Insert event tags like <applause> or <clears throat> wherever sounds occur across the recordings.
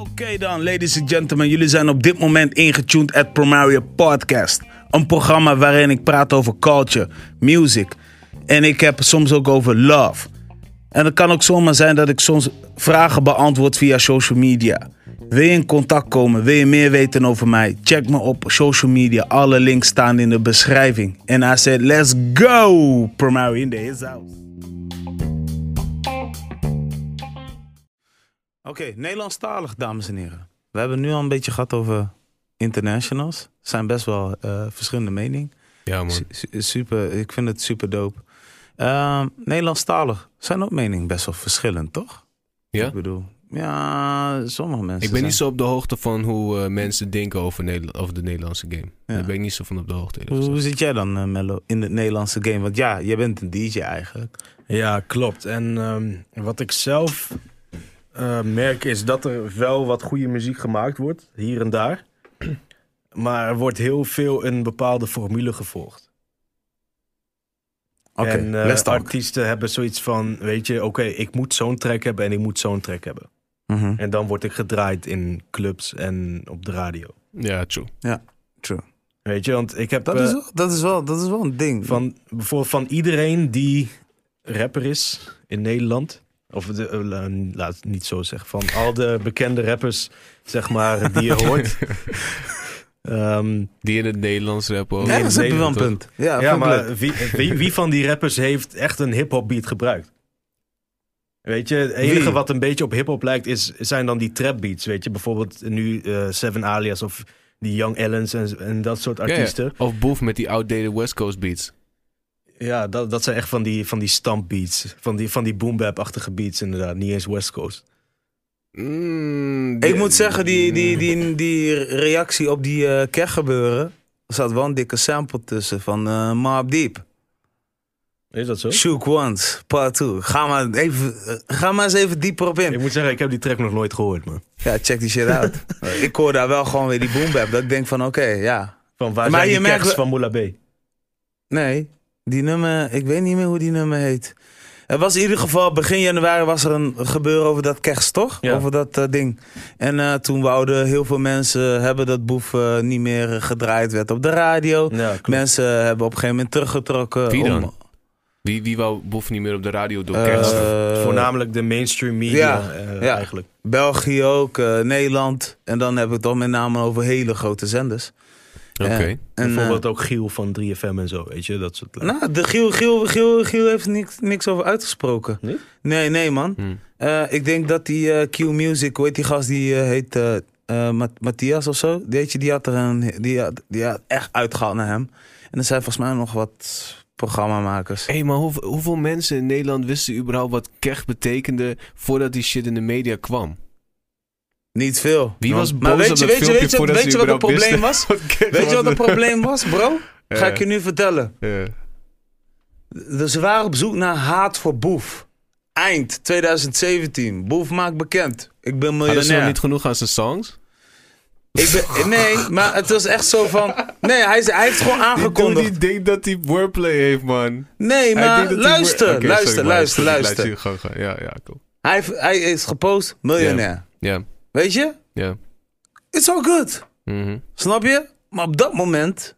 Oké dan, ladies and gentlemen. Jullie zijn op dit moment ingetuned at Promaria Podcast. Een programma waarin ik praat over culture, music. En ik heb soms ook over love. En het kan ook zomaar zijn dat ik soms vragen beantwoord via social media. Wil je in contact komen? Wil je meer weten over mij? Check me op social media. Alle links staan in de beschrijving. En I said, let's go! Promaria in the house. Oké, Nederlandstalig, dames en heren. We hebben nu al een beetje gehad over internationals. Er zijn best wel eh, verschillende meningen. Ja, man. Su- su- super, ik vind het super dope. Ehm Nederlandstalig zijn ook meningen best wel verschillend, toch? Ja? Ik bedoel, ja, sommige mensen. Ik ben niet zo op de hoogte van hoe eh, mensen denken over, Nederla- over de Nederlandse game. Daar ben ik niet zo van op de hoogte. Hoe, zit jij dan, eh, Mello, in het Nederlandse game? Want ja, jij bent een DJ eigenlijk. Ja, klopt. En ehm, wat ik zelf eh, merk is dat er wel wat goede muziek gemaakt wordt, hier en daar. Maar er wordt heel veel een bepaalde formule gevolgd. Oké, en eh, artiesten hebben zoiets van, weet je, oké, ik moet zo'n track hebben en ik moet zo'n track hebben. Mhm. En dan word ik gedraaid in clubs en op de radio. Ja, true. Ja, true. Weet je, want ik heb Dat, eh, is, wel, dat, is wel, dat is wel een ding. van, bijvoorbeeld van iedereen die rapper is in Nederland. Of de, eh, la- laat het niet zo zeggen. Van al de bekende rappers, zeg maar, die je hoort. <laughs> Ehm, Die in het Nederlands rappen ja, dat is een punt. Ja, maar wie, wie, wie van die rappers heeft echt een hip-hop beat gebruikt? Weet je, het enige Wie? wat een beetje op hip-hop lijkt, is, zijn dan die trap beats. Weet je, bijvoorbeeld nu eh, Seven Alias of die Young Ellens en, en dat soort Ja, ja. artiesten. Of Boef met die outdated West Coast beats. Ja, dat, dat zijn echt van die, van die stampbeats. Van die, van die boom-bap-achtige beats inderdaad. Niet eens West Coast. Mm, Ik moet zeggen, die, die, die, die reactie op die eh keg gebeuren. Er zat wel een dikke sample tussen van eh Mobb Deep. Is dat zo? Shook Once, part 2. Ga maar, even, eh, ga maar eens even dieper op Ik in. moet zeggen, ik heb die track nog nooit gehoord, man. Ja, check die shit out. <laughs> ik hoor daar wel gewoon weer die boom bap. Dat ik denk van, oké, ja. Van waar Maar zijn je die merkt van Moula B? Nee, die nummer, ik weet niet meer hoe die nummer heet. Er was in ieder geval, begin januari was er een gebeuren over dat kerst, toch? Ja. Over dat eh, ding. En eh, toen wouden heel veel mensen hebben dat boef eh, niet meer gedraaid werd op de radio. Ja. Mensen hebben op een gegeven moment teruggetrokken. Wie dan? om- Wie, wie wou Boef niet meer op de radio door Eh, kerst? Voornamelijk de mainstream media ja, eh, ja. eigenlijk. België ook, eh, Nederland. En dan heb ik het dan met name over hele grote zenders. Oké. En, Bijvoorbeeld ook Giel van 3FM en zo, weet je, dat soort eh, nou, de Giel, Giel, Giel, Giel heeft niks, niks over uitgesproken. Niet? Nee, nee man. Hm. Eh, ik denk dat die eh, Q Music, hoe heet die gast, die eh, heet eh, eh, Ma- Matthias of zo. Weet je, die had er een, die had, die had echt uitgehaald naar hem. En er zijn volgens mij nog wat programmamakers. Hé, hey, maar hoeveel, hoeveel mensen in Nederland wisten überhaupt wat kech betekende voordat die shit in de media kwam? Niet veel. Wie was maar boos weet op je, weet je, weet je, <laughs> weet je wat het probleem was? Weet je wat het probleem was, bro? Ga ik je nu vertellen. Ja. Dus ze waren op zoek naar haat voor Boef. Eind 2017. Boef maakt bekend. Ik ben Hadden ze nog miljonair. niet genoeg aan zijn songs? Ik ben, <laughs> nee, maar het was echt zo van... Nee, hij, is- hij heeft gewoon aangekondigd. Die denkt dat hij wordplay heeft, man. Nee, maar luister, luister, sorry, luister, luister. Ja, ja, cool. Hij, heeft- hij is gepost miljonair. Ja, Weet je? ja. It's all good. Mhm. Snap je? Maar op dat moment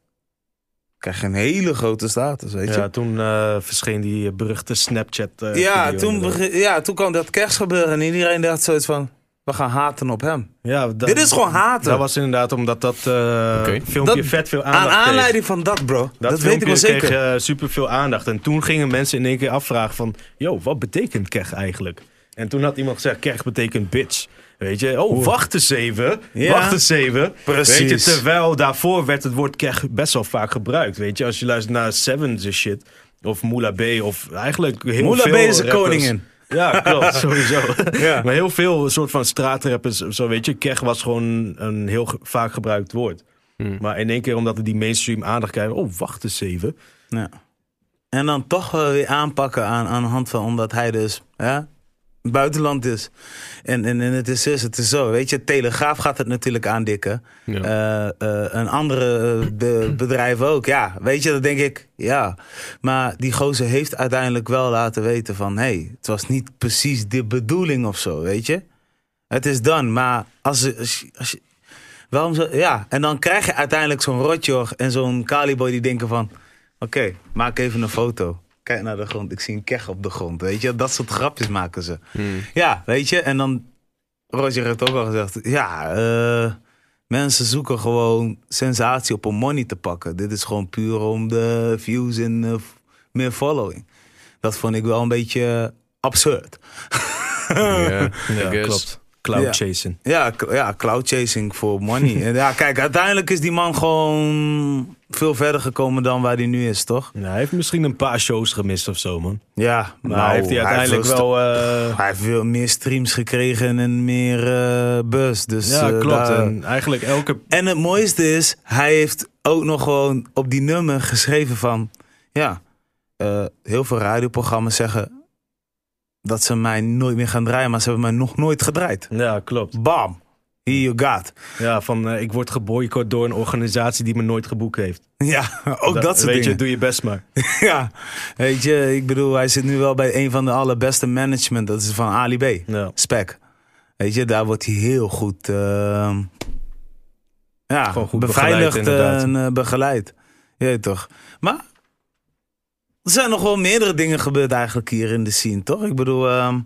krijg je een hele grote status, weet je? Ja, toen eh, verscheen die beruchte Snapchat. eh, ja, toen, ja, toen kwam dat kerstgebeuren en iedereen dacht zoiets van... We gaan haten op hem. Ja, dat, Dit is gewoon haten. Dat was inderdaad omdat dat eh, filmpje Dat- vet veel Aan aandacht kreeg. aanleiding van dat, bro. Dat, weet ik wel zeker. kreeg uh, super veel aandacht. En toen gingen mensen in één keer afvragen van... Yo, wat betekent kech eigenlijk? En toen had iemand gezegd, kech betekent bitch. Weet je, oh, wacht eens even. Ja. Wacht eens even. Precies. Weet je, terwijl daarvoor werd het woord kech best wel vaak gebruikt. Weet je, als je luistert naar Sevens en shit. Of Moula B. Of eigenlijk heel Moula veel B is rappers. koningin. Ja, klopt, <laughs> sowieso. Ja. Maar heel veel soort van straatrappers, zo weet je, kech was gewoon een heel ge- vaak gebruikt woord. Hmm. Maar in één keer omdat het die mainstream aandacht krijgen, oh, wacht eens even. Ja. En dan toch wel weer aanpakken aan, aan de hand van... Omdat hij dus ja, buitenland is. En, en, en het is dus, het is zo. Weet je, Telegraaf gaat het natuurlijk aandikken. Ja. Eh, eh, een andere eh, be- bedrijf ook. Ja, weet je, dat denk ik. Ja. Maar die gozer heeft uiteindelijk wel laten weten van... hé, hey, het was niet precies de bedoeling of zo, weet je. Het is dan, maar als, als. Waarom zo... Ja, en dan krijg je uiteindelijk zo'n rotjoch en zo'n Caliboy die denken van... Oké, maak even een foto. Kijk naar de grond, ik zie een keg op de grond, weet je. Dat soort grapjes maken ze. Hmm. Ja, weet je, en dan... Roger heeft ook al gezegd, ja, eh, mensen zoeken gewoon sensatie op om money te pakken. Dit is gewoon puur om de views en eh, meer following. Dat vond ik wel een beetje absurd. <laughs> Ja, klopt. Cloud Ja. chasing. Ja, ja cloud chasing voor money. En <laughs> ja, kijk, uiteindelijk is die man gewoon veel verder gekomen dan waar hij nu is, toch? Ja, hij heeft misschien een paar shows gemist of zo, man. Ja, Maar nou, heeft hij uiteindelijk wel... eh, Hij heeft veel meer streams gekregen en meer eh buzz. Dus, ja, eh, klopt. daar- En eigenlijk elke... En het mooiste is, hij heeft ook nog gewoon op die nummer geschreven van... Ja, heel veel radioprogramma's zeggen dat ze mij nooit meer gaan draaien. Maar ze hebben mij nog nooit gedraaid. Ja, klopt. Bam, here you got. Ja, van eh, ik word geboycott door een organisatie die me nooit geboekt heeft. <laughs> Ja, ook dat, soort Weet dingen. je, doe je best maar. <laughs> Ja, weet je, ik bedoel, hij zit nu wel bij een van de allerbeste management. Dat is van Ali B. Ja. Spec. Weet je, daar wordt hij heel goed, eh, ja, goed beveiligd begeleid, en eh, begeleid. Ja, toch. Maar er zijn nog wel meerdere dingen gebeurd eigenlijk hier in de scene, toch? Ik bedoel, ehm,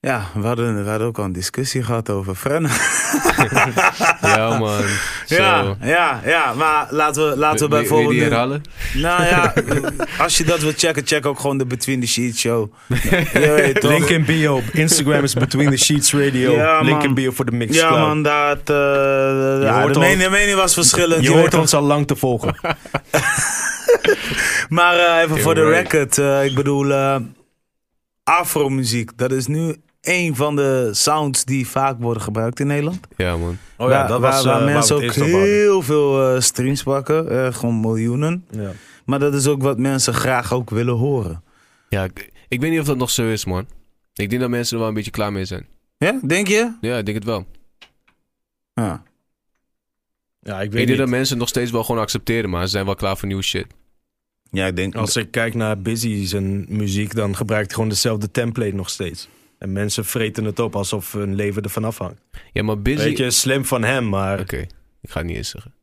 ja, we hadden, we hadden ook al een discussie gehad over Frenna. <laughs> Ja, man. Ja, ja, ja, maar laten we, laten we je bijvoorbeeld... die nu- herhalen? Nou ja, <laughs> als je dat wil checken, check ook gewoon de Between the Sheets show. Je weet? <laughs> Link in bio. Instagram is Between the Sheets Radio. Ja, Link in bio voor de mix. Ja man, dat, eh, ja, de, mening, de mening was verschillend. Je weet hoort ons al lang te volgen. <laughs> Maar eh, even voor de record, eh, ik bedoel, eh afromuziek, dat is nu een van de sounds die vaak worden gebruikt in Nederland. Ja, man. Oh ja, waar, dat waar- was waar eh, mensen ook heel veel streams pakken, eh, gewoon miljoenen. Ja. Maar dat is ook wat mensen graag ook willen horen. Ja, ik, ik weet niet of dat nog zo is, man. Ik denk dat mensen er wel een beetje klaar mee zijn. Ja, denk je? Ja, ik denk het wel. Ja. ja, ik Ik weet denk niet. dat mensen het nog steeds wel gewoon accepteren, maar ze zijn wel klaar voor nieuwe shit. Ja, ik denk... Als ik kijk naar Busy zijn muziek, dan gebruikt hij gewoon dezelfde template nog steeds. En mensen vreten het op alsof hun leven ervan afhangt. Ja, maar Busy... Weet je, slim van hem, maar Oké, ik ga het niet eens zeggen.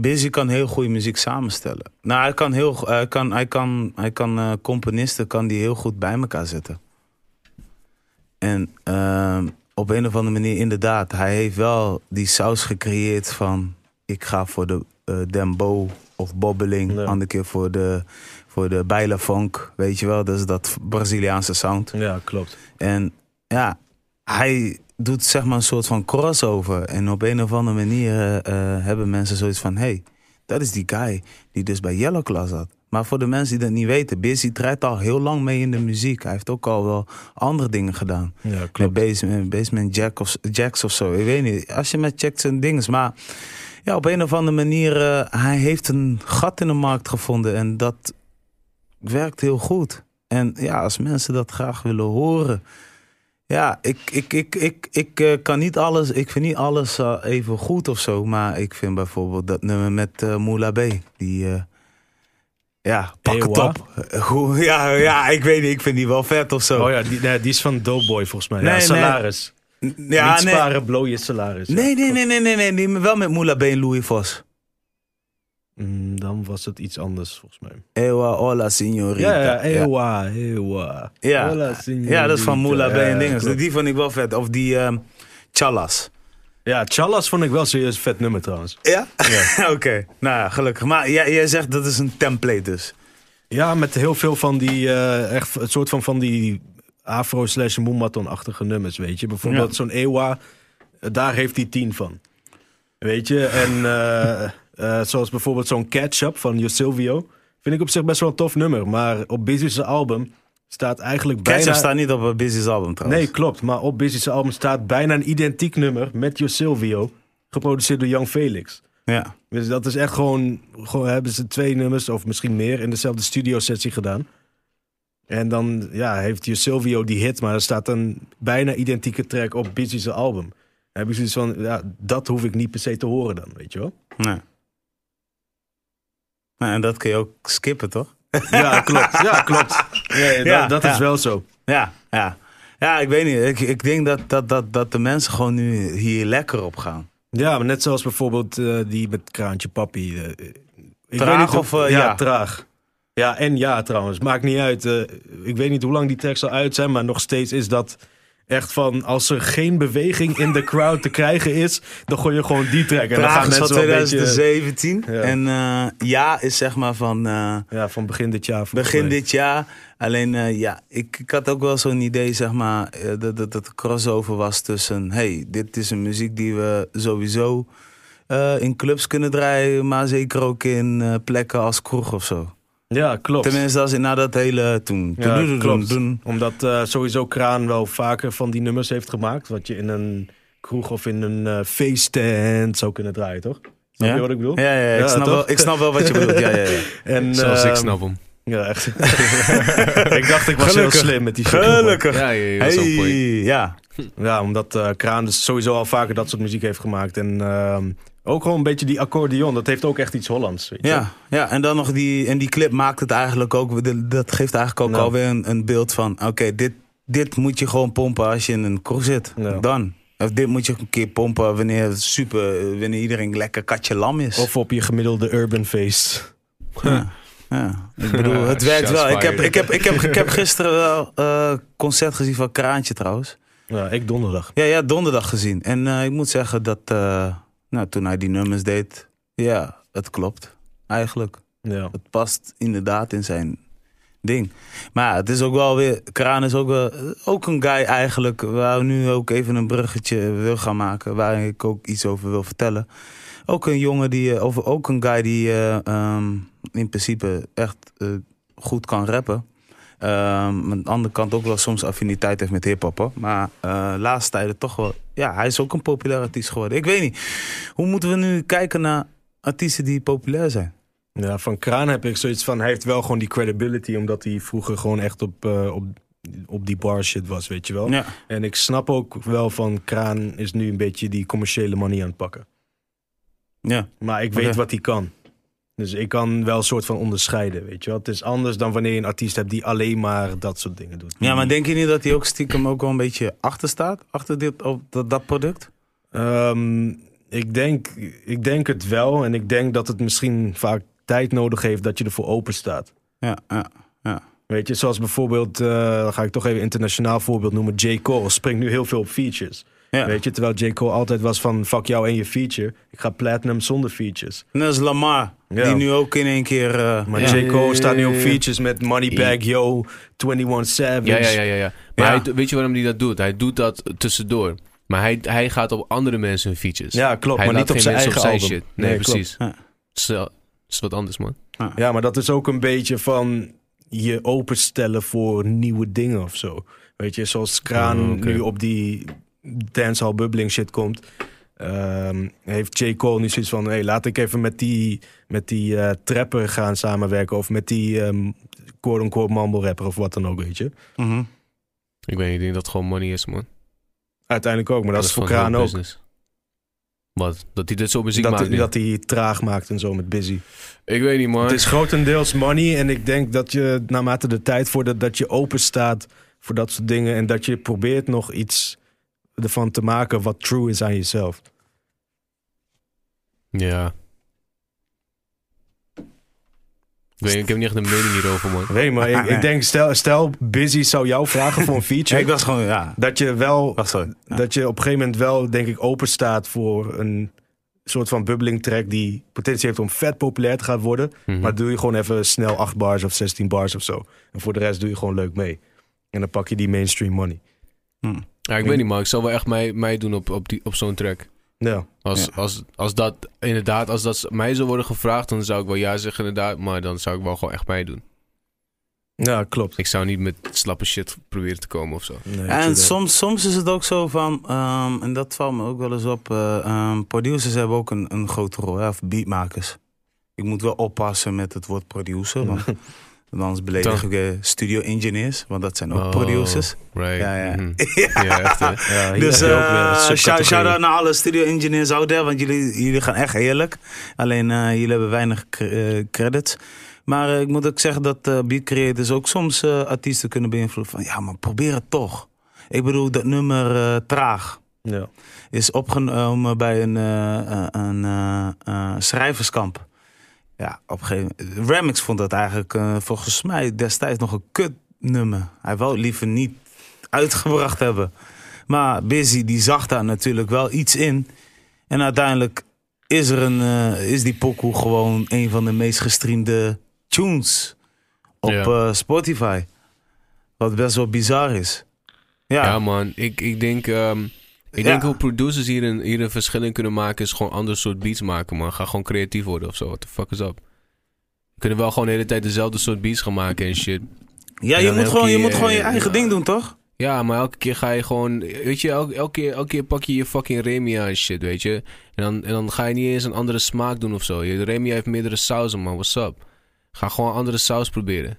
Busy kan heel goede muziek samenstellen. Nou, hij kan, heel, hij kan, hij kan, hij kan eh, componisten kan die heel goed bij elkaar zetten. En ehm, op een of andere manier, inderdaad, hij heeft wel die saus gecreëerd van... ik ga voor de dembo of bobbeling, Ja. andere keer voor de, voor de baila funk, weet je wel. Dat is dat Braziliaanse sound. ja, klopt. En ja, hij doet zeg maar een soort van crossover. En op een of andere manier eh, eh, hebben mensen zoiets van... hey, dat is die guy die dus bij Yellow Claw zat. Maar voor de mensen die dat niet weten... Busy draait al heel lang mee in de muziek. Hij heeft ook al wel andere dingen gedaan. Ja, Met klopt. basement, basement Jack of, Jacks of zo. Ik weet niet. Als je met checkt zijn dinges. Maar ja, op een of andere manier... eh, hij heeft een gat in de markt gevonden. En dat werkt heel goed. En ja, als mensen dat graag willen horen... Ja, ik, ik, ik, ik, ik eh, kan niet alles... Ik vind niet alles eh, even goed of zo. Maar ik vind bijvoorbeeld dat nummer met Moula B. Die... ja, pak het op. Goed, ja, ja, ik weet niet. Ik vind die wel vet of zo. Oh ja, die, nee, die is van Doughboy volgens mij. Nee, ja, nee. Ja, Niet nee. sparen, blow je salaris. Nee, nee, nee, nee, nee, nee, nee, wel met Moula B en Louis Vos. Mm, dan was het iets anders volgens mij. Ewa, hola, signorita. Ja, ja, ewa, ewa. Ja. Hola, signorita. Ja, dat is van Moula B Ja, en dinges. klopt. Die vond ik wel vet. Of die ehm Chalas. Ja, Chalas vond ik wel serieus een vet nummer trouwens. Ja? Ja. <laughs> Oké, nou ja, gelukkig. Maar jij, jij zegt dat is een template dus. Ja, met heel veel van die, eh, echt het soort van van die afro slash moematon-achtige nummers, weet je. Bijvoorbeeld Ja. zo'n Ewa, eh, daar heeft hij tien van. Weet je, en eh, <laughs> eh, zoals bijvoorbeeld zo'n Catch-Up van Yo Silvio, vind ik op zich best wel een tof nummer. Maar op Busy's album staat eigenlijk Ketchup bijna... staat niet op een Busy's album trouwens. Nee, klopt. Maar op Busy's album staat bijna een identiek nummer met Yo Silvio, geproduceerd door Young Felix. Ja. Dus dat is echt gewoon, gewoon hebben ze twee nummers of misschien meer in dezelfde studio sessie gedaan. En dan ja, heeft je Silvio die hit, maar er staat een bijna identieke track op Busy's album. Dan heb ik zoiets van, ja, dat hoef ik niet per se te horen dan, weet je wel? Nee. Nou, en dat kun je ook skippen, toch? Ja, klopt. Ja, klopt. Ja, dat, Ja, dat ja. is wel zo. Ja, ja. Ja, ik weet niet. Ik, ik denk dat, dat, dat, dat de mensen gewoon nu hier lekker op gaan. Ja, maar net zoals bijvoorbeeld eh, die met Kraantje Papi. eh, ik Traag weet niet of, eh, ja, ja? traag. Ja, en ja trouwens. Maakt niet uit. eh, ik weet niet hoe lang die tracks al uit zijn, maar nog steeds is dat echt van... Als er geen beweging in de crowd te krijgen is, dan gooi je gewoon die track. En dan gaan is van mensen wel een beetje... 2017. Ja. En eh, ja is zeg maar van eh, Ja, van begin dit jaar. begin mij. dit jaar. Alleen ja, ik, ik had ook wel zo'n idee zeg maar dat, dat dat crossover was tussen... Hey, dit is een muziek die we sowieso in clubs kunnen draaien. Maar zeker ook in plekken als kroeg of zo. Ja, klopt. Tenminste, als in na dat hele toen. Ja, toen, klopt. toen. Omdat eh, sowieso Kraan wel vaker van die nummers heeft gemaakt. Wat je in een kroeg of in een eh feesttent zou kunnen draaien, toch? Snap Ja? je wat ik bedoel? Ja, ja, ja, ik, Ja, snap toch? wel, ik snap wel wat je bedoelt. Ja, ja, ja. <laughs> En, Zelfs ik eh, snap hem. Ja, echt. <laughs> ik dacht ik was Gelukkig. heel slim met die shit. Gelukkig. Ja, je, je. Hey, ja. Ja, omdat eh, Kraan dus sowieso al vaker dat soort muziek heeft gemaakt. En ehm, ook gewoon een beetje die accordeon. Dat heeft ook echt iets Hollands. Weet je? Ja, ja, en dan nog die, en die clip maakt het eigenlijk ook, dat geeft eigenlijk ook Nou. alweer een, een beeld van, oké, dit, dit moet je gewoon pompen als je in een kroeg zit. Dan. Of dit moet je een keer pompen wanneer super, wanneer iedereen lekker katje lam is. Of op je gemiddelde urban feest. ja. ja. Ik bedoel, het werkt wel. Ik heb, ik, heb, ik, heb, ik heb gisteren wel eh concert gezien van Kraantje trouwens. Ja, ik donderdag. Ja, ja, donderdag gezien. En eh, ik moet zeggen dat eh, nou, toen hij die nummers deed, ja, het klopt. Eigenlijk. Ja. Het past inderdaad in zijn ding. Maar het is ook wel weer, Kraan is ook, wel, ook een guy eigenlijk, waar we nu ook even een bruggetje wil gaan maken, waar ik ook iets over wil vertellen. Ook een jongen die, eh, of ook een guy die eh, ehm, in principe echt eh, goed kan rappen. Ehm, aan de andere kant ook wel soms affiniteit heeft met hip-hop. Maar eh laatste tijden toch wel. Ja, hij is ook een populair artiest geworden. Ik weet niet. Hoe moeten we nu kijken naar artiesten die populair zijn? ja, van Kraan heb ik zoiets van... Hij heeft wel gewoon die credibility. Omdat hij vroeger gewoon echt op, eh, op, op die bar shit was, weet je wel. Ja. En ik snap ook wel van Kraan is nu een beetje die commerciële money aan het pakken. Ja. Maar ik weet wat hij kan. Dus ik kan wel een soort van onderscheiden, weet je wel. Het is anders dan wanneer je een artiest hebt die alleen maar dat soort dingen doet. Ja, maar denk je niet dat hij ook stiekem ook wel een beetje achter staat? Achter dit, op dat, dat product? Ehm, ik, denk, ik denk het wel. En ik denk dat het misschien vaak tijd nodig heeft dat je ervoor open staat. Ja, ja, ja. Weet je, zoals bijvoorbeeld, eh, ga ik toch even internationaal voorbeeld noemen. J. Cole springt nu heel veel op features. Ja. Weet je, terwijl J. Cole altijd was van fuck jou en je feature. Ik ga platinum zonder features. Net als Lamar, Ja. die nu ook in één keer... eh, Maar ja. J. Cole staat nu op features met Moneybag Yo, 21 Savage. Ja, ja, ja, ja. ja. Maar Ja. Hij, weet je waarom hij dat doet? Hij doet dat tussendoor. Maar hij, hij gaat op andere mensen hun features. Ja, klopt. hij maar niet op geen zijn eigen album. shit. Nee, precies. Ja. Het is, is wat anders, man. Ja, maar dat is ook een beetje van je openstellen voor nieuwe dingen of zo. Weet je, zoals Kraan Oh, nu op die dancehall bubbling shit komt. ehm, heeft J. Cole nu zoiets van... Hey, laat ik even met die, met die eh, trapper gaan samenwerken. Of met die ehm quote-unquote mumble rapper of wat dan ook, weet je. Mhm. Ik weet niet, ik denk dat het gewoon money is, man. Uiteindelijk ook, maar dat, is voor Kraan ook. business. Wat? Dat hij dit zo muziek Dat, maakt dat hij traag maakt en zo met Busy. Ik weet niet, man. Het is grotendeels money. En ik denk dat je naarmate de tijd vordert, dat je open staat voor dat soort dingen. En dat je probeert nog iets ervan te maken wat true is aan jezelf. Ja. Ik weet ik heb niet echt een mening hierover, man. Weet je, maar ik, ik denk, stel, stel Busy zou jou vragen voor een <laughs> Ja, feature. ik was gewoon, ja. dat je wel. Ja. dat je op een gegeven moment wel, denk ik, open staat voor een soort van bubbling track die potentie heeft om vet populair te gaan worden. Mhm. Maar doe je gewoon even snel 8 bars of 16 bars of zo. En voor de rest doe je gewoon leuk mee. En dan pak je die mainstream money. Hm. Ja, ik weet niet, man. Ik zou wel echt mij, mij doen op, op, die, op zo'n track. Ja. Als, Ja. als, als dat inderdaad, als dat mij zou worden gevraagd, dan zou ik wel ja zeggen, inderdaad. Maar dan zou ik wel gewoon echt mij doen. Ja, klopt. Ik zou niet met slappe shit proberen te komen of zo. Nee, En soms, soms is het ook zo van, ehm, en dat valt me ook wel eens op, eh, ehm, producers hebben ook een, een grote rol, hè, of beatmakers. Ik moet wel oppassen met het woord producer, want Want <laughs> anders beledig ik studio engineers, want dat zijn ook Oh, producers. Right. Ja, ja. Mhm. <laughs> ja, echt. Ja, hier <laughs> Dus eh shout- shout-out naar alle studio engineers out there, want jullie, jullie gaan echt heerlijk. Alleen eh, jullie hebben weinig eh, credits. Maar ik moet ook zeggen dat beat creators ook soms artiesten kunnen beïnvloeden. Van ja, maar probeer het toch. Ik bedoel, dat nummer Traag Ja. is opgenomen bij een, een schrijverskamp. Ja, op een gegeven moment. Remix vond dat eigenlijk eh, volgens mij destijds nog een kut nummer. Hij wou het liever niet uitgebracht hebben. Maar Busy die zag daar natuurlijk wel iets in. En uiteindelijk is, er een, eh, is die pokoe gewoon een van de meest gestreamde tunes op Ja. eh, Spotify. Wat best wel bizar is. Ja, Ja, man. Ik, ik denk, ehm, ik Ja. denk hoe producers hier een, hier een verschil in kunnen maken... is gewoon ander soort beats maken, man. Ga gewoon creatief worden of zo. What the fuck is up? We kunnen wel gewoon de hele tijd dezelfde soort beats gaan maken en shit. ja En je, moet gewoon, je moet gewoon je eigen ding doen, toch? Ja, maar elke keer ga je gewoon... Weet je, elke, elke, keer, elke keer pak je je fucking Remia en shit, weet je. En dan, en dan ga je niet eens een andere smaak doen of zo. Je Remia heeft meerdere sauzen, man. What's up? Ga gewoon andere saus proberen.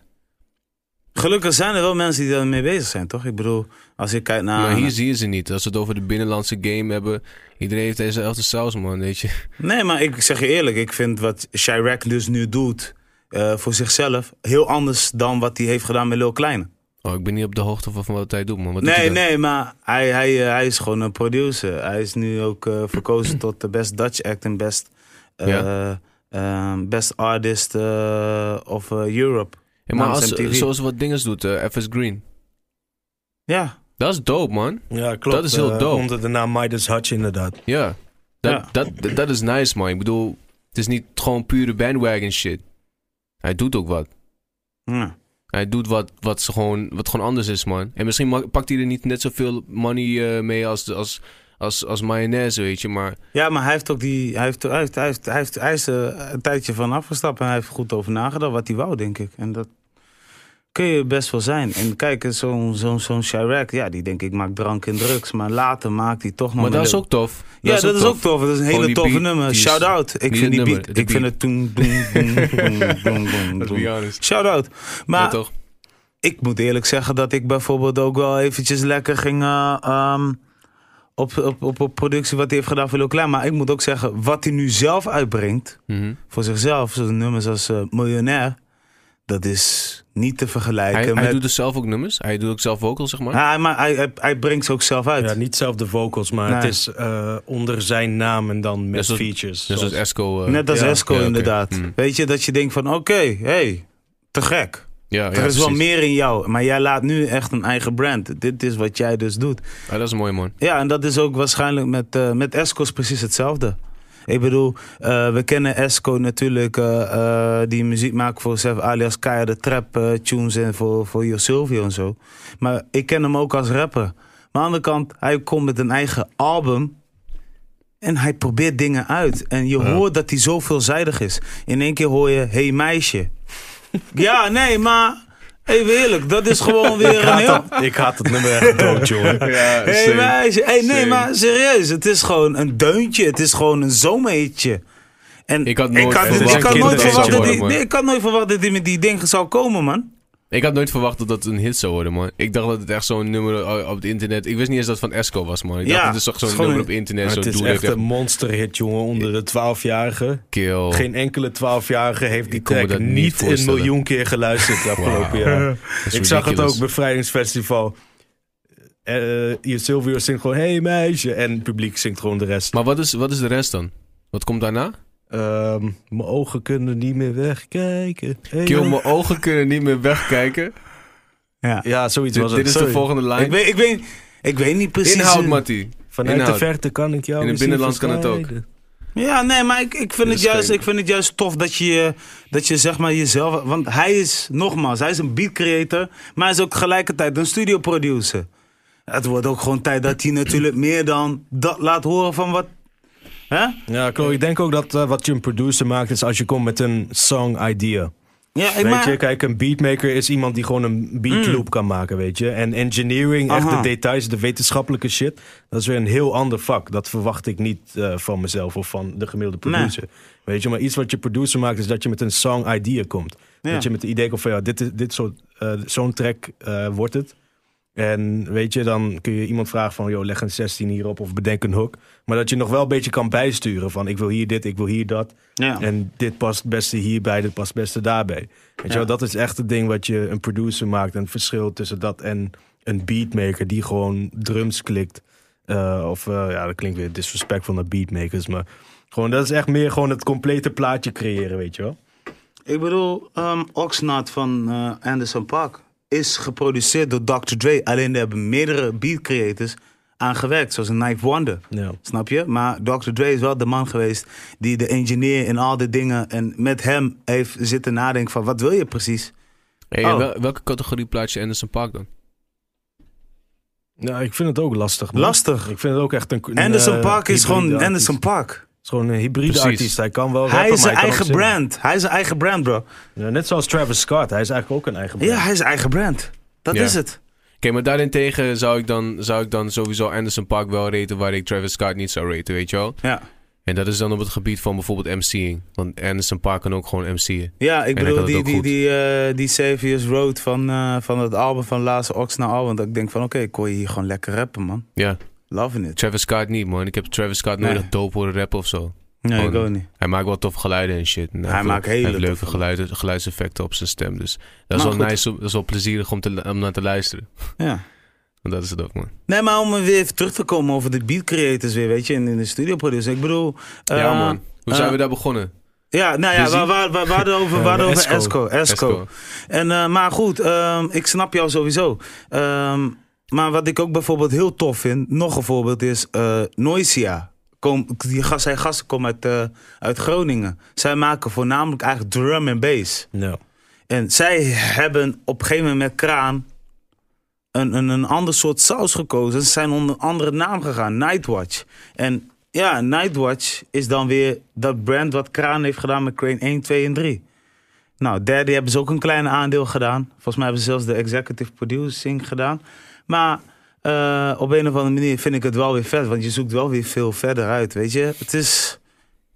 Gelukkig zijn er wel mensen die daarmee bezig zijn, toch? Ik bedoel, als je kijkt naar... maar hier zie je ze niet. Als we het over de binnenlandse game hebben... Iedereen heeft dezezelfde saus, man, weet je. Nee, maar ik zeg je eerlijk, ik vind wat Chirac dus nu doet eh, voor zichzelf heel anders dan wat hij heeft gedaan met Lil Kleine. Oh, ik ben niet op de hoogte van wat hij doet, man. Wat doet Nee, hij nee, maar hij, hij, eh, hij is gewoon een producer. Hij is nu ook eh, verkozen tot de Best Dutch Act en Best, Ja. best Artist of Europe. Ja, maar als, MTV. zoals wat dingen doet, eh, FS Green. Ja, Dat is dope, man. Ja, klopt. Dat is heel Eh, dope. Onder de naam Midas Hutch inderdaad. Ja. Dat, Ja. Dat, dat, dat is nice, man. Ik bedoel, het is niet gewoon pure bandwagon shit. Hij doet ook wat. ja. Hij doet wat, wat, ze gewoon, wat gewoon anders is, man. En misschien pakt hij er niet net zoveel money eh, mee als, als, als, als mayonaise, weet je. Maar ja, maar hij heeft ook die. Hij, heeft, hij, heeft, hij, heeft, hij, is er een tijdje van afgestapt en hij heeft er goed over nagedacht wat hij wou, denk ik. En dat kun je best wel zijn. En kijk, zo'n zo'n zo'n Chirac, ja, die denk ik maakt drank en drugs. Maar later maakt hij toch nog. Maar dat is ook tof. Ja, dat is ook tof. Dat is een hele toffe nummer. die is- Shout out. Ik vind die beat. Ik vind het toen. doen, doen, doen, doen, Let's doen. be honest. Shout out. Maar toch? ik moet eerlijk zeggen dat ik bijvoorbeeld ook wel eventjes lekker ging. eh, ehm, op, op, op, op productie wat hij heeft gedaan voor Lil Klein. Maar ik moet ook zeggen, wat hij nu zelf uitbrengt. Mhm. Voor zichzelf. Zo'n nummers als eh, Miljonair. Dat is niet te vergelijken Hij, met... hij doet dus zelf ook nummers. Hij doet ook zelf vocals, zeg maar. Ja, hij, maar hij, hij, hij brengt ze ook zelf uit. Ja, niet zelf de vocals, maar Nee. het is eh, onder zijn naam en dan met features. Net zoals Esco. eh, Net als ja, Esco ja, inderdaad. Hmm. Weet je, dat je denkt van oké, hey, te gek. ja, ja, er is wel meer in jou, maar jij laat nu echt een eigen brand. Dit is wat jij dus doet. Ah, dat is mooi, man. Ja, en dat is ook waarschijnlijk met, eh met Esco's precies hetzelfde. Ik bedoel, eh, we kennen Esco natuurlijk, eh, eh, die muziek maakt voor zelf alias Kaya de Trap tunes en voor, voor Yo Silvio en zo. Maar ik ken hem ook als rapper. Maar aan de andere kant, hij komt met een eigen album. En hij probeert dingen uit. En je hoort dat hij zo veelzijdig is. In één keer hoor je, hey meisje. ja, nee, maar even eerlijk, dat is gewoon <laughs> weer Ik een heel... ik haat het nummer echt dood, jongen. Ja, Hey meisje, hey, nee, maar serieus, het is gewoon een deuntje, het is gewoon een zomerhitje. En Ik had nooit had, had verwacht dat hij, ik had nooit verwacht dat hij met die dingen zou komen, man. Ik had nooit verwacht dat dat een hit zou worden, man. Ik dacht dat het echt zo'n nummer op het internet... Ik wist niet eens dat het van Esco was, man. Ik dacht, Ja, het is toch het zo'n nummer op internet. Maar het is echt een monsterhit, jongen, onder de 12-jarigen. kill. Geen enkele 12-jarige heeft die track niet niet een miljoen keer geluisterd de afgelopen <laughs> jaar. Ik zag het ook bevrijdingsfestival. Eh je Silvio zingt gewoon, hey meisje. En het publiek zingt gewoon de rest. Maar wat is, wat is de rest dan? Wat komt daarna? Ehm, mijn ogen kunnen niet meer wegkijken. Hey, Kill, mijn ogen kunnen niet meer wegkijken. Ja. Ja, zoiets Dit, was dit het. is de volgende lijn. Ik, weet, ik, weet, ik weet niet precies. Inhoud, Mattie. Vanuit Inhoud. de verte kan ik jou In het binnenland kan het ook. Ja, nee, maar ik, ik, vind Dit het is juist, ik vind het juist tof dat je, dat je zeg maar jezelf... Want hij is, nogmaals, hij is een beat creator, maar hij is ook tegelijkertijd een studio producer. Het wordt ook gewoon tijd dat hij natuurlijk meer dan dat laat horen van wat... Ja. Ik denk ook dat eh, wat je een producer maakt is als je komt met een song idea. Ja, ik Weet maar, je, kijk, een beatmaker is iemand die gewoon een beat loop kan maken, weet je. En engineering, echt Mm. De details, de wetenschappelijke shit, dat is weer een heel ander vak. Dat verwacht ik niet eh, van mezelf of van de gemiddelde producer. Weet je, maar iets wat je producer maakt is dat je met een song idea komt. Ja. Dat je met het idee komt van ja, dit, is- dit soort, eh, zo'n track wordt het. En weet je, dan kun je iemand vragen van, joh, leg een 16 hierop of bedenk een hook. Maar dat je nog wel een beetje kan bijsturen van, ik wil hier dit, ik wil hier dat. Ja. En dit past het beste hierbij, dit past het beste daarbij. Weet je wel, dat is echt het ding wat je een producer maakt. En het verschil tussen dat en een beatmaker die gewoon drums klikt. Eh, of eh, ja, dat klinkt weer disrespectful naar beatmakers. Maar gewoon, dat is echt meer gewoon het complete plaatje creëren, weet je wel. Ik bedoel, ehm Oxnard van eh, Anderson Park is geproduceerd door Dr. Dre. Alleen er hebben meerdere beat creators aan gewerkt, zoals een Knife Wonder. Ja. Snap je? Maar Dr. Dre is wel de man geweest die de engineer in al die dingen en met hem heeft zitten nadenken van wat wil je precies? Hey, Oh. wel- welke categorie plaats je Anderson Park dan? Nou, ik vind het ook lastig. man. Lastig. Ik vind het ook echt een. Anderson eh, Park is gewoon. Anderson Park. Het is gewoon een hybride Precies. artiest. Hij kan wel Hij is zijn eigen brand. Hij is zijn eigen brand, bro. Ja, net zoals Travis Scott. Hij is eigenlijk ook een eigen brand. Ja, hij is zijn eigen brand. Dat Ja. is het. Oké, maar daarentegen zou ik, dan, zou ik dan sowieso Anderson Park wel raten waar ik Travis Scott niet zou raten, weet je wel? Ja. En dat is dan op het gebied van bijvoorbeeld MC'ing. Want Anderson Park kan ook gewoon MC'en. Ja, ik bedoel die, die, die, eh, die Saviors Road van, eh, van het album van laatste Oxna album. Dat ik denk van oké, ik kon je hier gewoon lekker rappen, man. Ja, Loving it. Travis Scott niet, man. Ik heb Travis Scott nooit Nee. echt dope horen rappen of zo. Nee, ik ook niet. Hij maakt wel toffe geluiden en shit. En Hij maakt hele Hij heeft leuke geluiden, geluidseffecten op zijn stem. Dus dat is Maar wel goed. nice, dat is wel plezierig om, te, om naar te luisteren. Ja. <laughs> Want dat is het ook, man. Nee, maar om weer even terug te komen over de beat creators weer, weet je, in, in de studio producer. Ik bedoel... ja, eh, man. Hoe zijn eh, we daar begonnen? Ja, nou ja, we- we- we hadden over, Esco. Esco. Esco. Esco. En, eh, maar goed, ehm, ik snap jou sowieso. Ehm, maar wat ik ook bijvoorbeeld heel tof vind, nog een voorbeeld is eh Noisia. Kom, die gast, zijn gasten komen uit, eh, uit Groningen. Zij maken voornamelijk eigenlijk drum en bass. En zij hebben op een gegeven moment met Kraan een, een, een ander soort saus gekozen. Ze zijn onder een andere naam gegaan, Nightwatch. En ja, Nightwatch is dan weer dat brand wat Kraan heeft gedaan met Crane 1, 2 en 3. Nou, derde hebben ze ook een klein aandeel gedaan. Volgens mij hebben ze zelfs de executive producing gedaan. Maar eh, op een of andere manier vind ik het wel weer vet. Want je zoekt wel weer veel verder uit, weet je. Het is...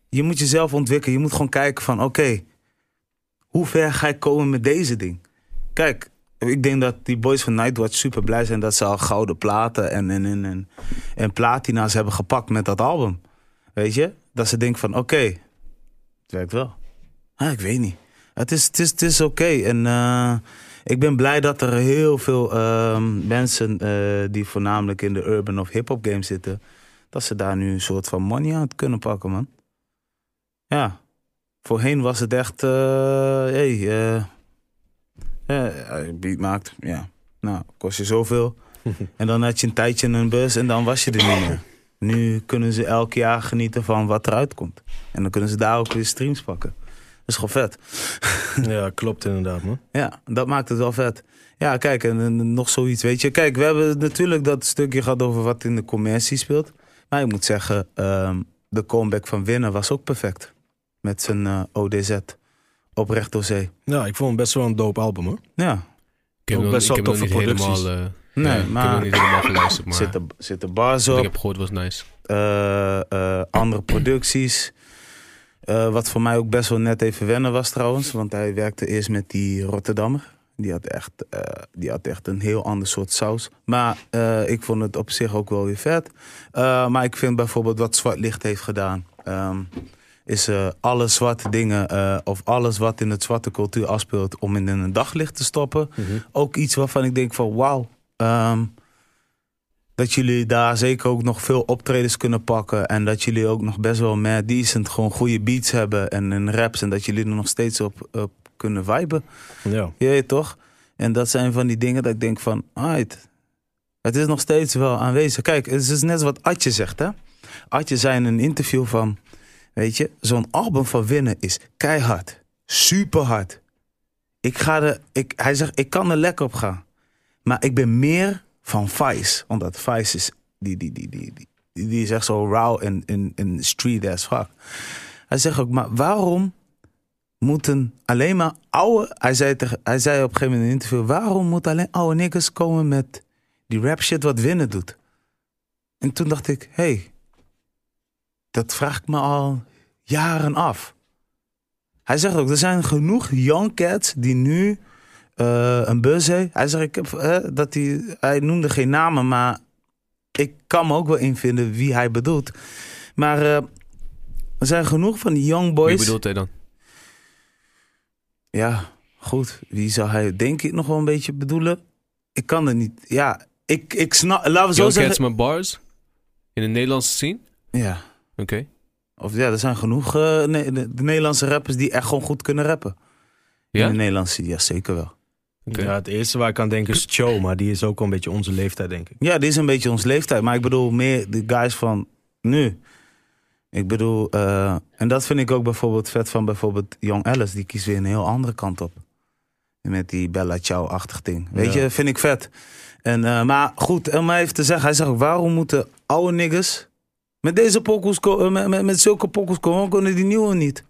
Je moet jezelf ontwikkelen. Je moet gewoon kijken van, oké... hoe ver ga ik komen met deze ding? Kijk, ik denk dat die boys van Nightwatch super blij zijn... dat ze al gouden platen en, en, en, en, platina's hebben gepakt met dat album. Weet je? Dat ze denken van, oké, het werkt wel. Ah, ik weet niet. Het is, het is, het is oké. En eh, ik ben blij dat er heel veel ehm, mensen eh, die voornamelijk in de urban of hip-hop game zitten, dat ze daar nu een soort van money aan kunnen pakken, man. Ja. Voorheen was het echt, eh hey, eh, beat maakt, ja. Nou, kost je zoveel. <laughs> en dan had je een tijdje een bus en dan was je er niet meer. Nu kunnen ze elk jaar genieten van wat eruit komt. En dan kunnen ze daar ook weer streams pakken. Dat is gewoon vet. <laughs> ja, klopt inderdaad, man. Ja, dat maakt het wel vet. Ja, kijk, en, en nog zoiets, weet je. Kijk, we hebben natuurlijk dat stukje gehad over wat in de commercie speelt. Maar ik moet zeggen, ehm, de comeback van Winnen was ook perfect. Met zijn eh, ODZ. Oprecht door zee. Ja, ik vond het best wel een dope album, hoor. Ja, Ik heb Ook best ik wel toffe helemaal... producties. eh, Nee, ja, Ik heb maar- niet helemaal geluisterd, <laughs> maar... zitten, zitten bars wat ik op. heb gehoord was nice. eh, eh, andere producties. Eh, wat voor mij ook best wel net even wennen was trouwens. Want hij werkte eerst met die Rotterdammer. Die had echt, eh, die had echt een heel ander soort saus. Maar eh, ik vond het op zich ook wel weer vet. Maar ik vind bijvoorbeeld wat Zwart Licht heeft gedaan. ehm, is alle zwarte dingen of alles wat in het zwarte cultuur afspeelt... om in een daglicht te stoppen. Ook iets waarvan ik denk van wauw. ehm, dat jullie daar zeker ook nog veel optredens kunnen pakken. En dat jullie ook nog best wel mad decent gewoon goede beats hebben en, en raps. En dat jullie er nog steeds op, op kunnen viben. Ja. Je weet toch? En dat zijn van die dingen dat ik denk van, alright, het is nog steeds wel aanwezig. Kijk, het is net wat Atje zegt, hè. Atje zei in een interview van, weet je, zo'n album van Winnen is keihard. Super hard. Ik ga er, ik, hij zegt, ik kan er lekker op gaan. Maar ik ben meer van Vice. Omdat Vice is, die, die, die, die, die, die, is echt zo raw en, en street as fuck. Hij zegt ook, maar waarom moeten alleen maar oude... Hij zei, hij zei op een gegeven moment in een interview... waarom moeten alleen oude niggas komen met die rap shit wat winnen doet? En toen dacht ik, hé, hey, dat vraag ik me al jaren af. Hij zegt ook, er zijn genoeg young cats die nu eh, een heeft. Hij zegt, ik heb, dat hij, hij noemde geen namen, maar ik kan me ook wel invinden wie hij bedoelt. Maar eh, er zijn genoeg van die young Wie boys. bedoelt hij dan? Ja, goed. Wie zou hij denk ik nog wel een beetje bedoelen? Ik kan het niet. Ja, ik, ik snap. Laten we zo Young zeggen. Cats met bars? In de Nederlandse scene? Ja. Oké. Of ja, er zijn genoeg eh, ne- de Nederlandse rappers die echt gewoon goed kunnen rappen. Ja? In de Nederlandse, ja zeker wel. Ja, het eerste waar ik aan denk is Cho, maar die is ook wel een beetje onze leeftijd, denk ik. Ja, dit is een beetje ons leeftijd. Maar ik bedoel meer de guys van nu. Ik bedoel, eh, en dat vind ik ook bijvoorbeeld vet van bijvoorbeeld Young Alice. Die kiest weer een heel andere kant op. Met die Bella Ciao-achtig ding. Weet Ja. je, vind ik vet. En, eh, maar goed, om maar even te zeggen. Hij zegt ook, waarom moeten oude niggas met deze pokkels, ko- eh, met, met, met zulke pokkels komen? Kunnen die nieuwe niet?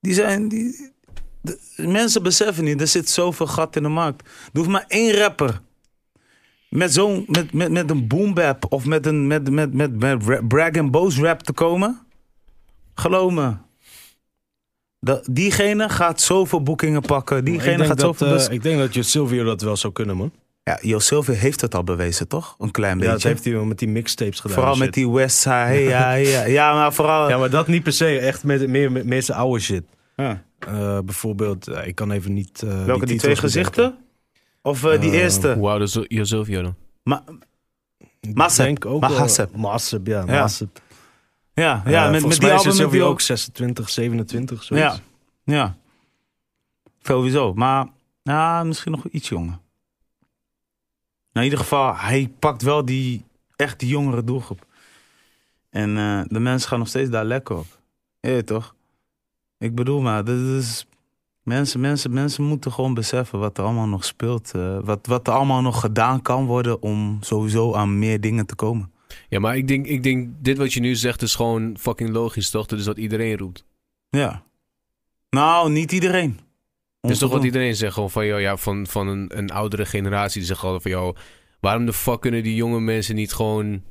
Die zijn, die, de- mensen beseffen niet, er zit zoveel gat in de markt. Er hoeft maar één rapper met zo'n met, met, met een boom bap of met een met, met, met, met ra- brag and boast rap te komen. Geloof me. Diegene gaat zoveel boekingen pakken. Diegene gaat dat, zoveel. bes- ik denk dat je Silvio dat wel zou kunnen, man. ja, Jo heeft het al bewezen, toch? Een klein Ja, dat beetje. heeft hij wel met die mixtapes gedaan. vooral en met shit. die Westside. Ja, <laughs> ja, ja, maar vooral. Ja, maar dat niet per se. Echt met, meer met meer zijn oude shit. Ja. Eh, bijvoorbeeld, eh, ik kan even niet... eh, Welke die, twee gezichten? Of eh, die eerste? Hoe oud is Jo Silvio dan? Ma- denk ook wel- Mahassep, ja. Ja. Ja, ja met, met volgens die album Silvio die ook 26, 27, zoiets. Ja, ja. Sowieso. Maar ja, misschien nog iets jonger. Nou, in ieder geval, hij pakt wel die echt die jongere doelgroep. En eh, de mensen gaan nog steeds daar lekker op. Je weet toch? Ik bedoel maar, dit is... Mensen, mensen, mensen moeten gewoon beseffen wat er allemaal nog speelt. eh, wat, wat er allemaal nog gedaan kan worden om sowieso aan meer dingen te komen. Ja, maar ik denk, ik denk, dit wat je nu zegt is gewoon fucking logisch, toch? Dat is wat iedereen roept. Ja. Nou, niet iedereen. Dat is toch wat iedereen zegt, gewoon van, joh, ja, van, van een, een oudere generatie. Die zegt altijd van, joh, waarom de fuck kunnen die jonge mensen niet gewoon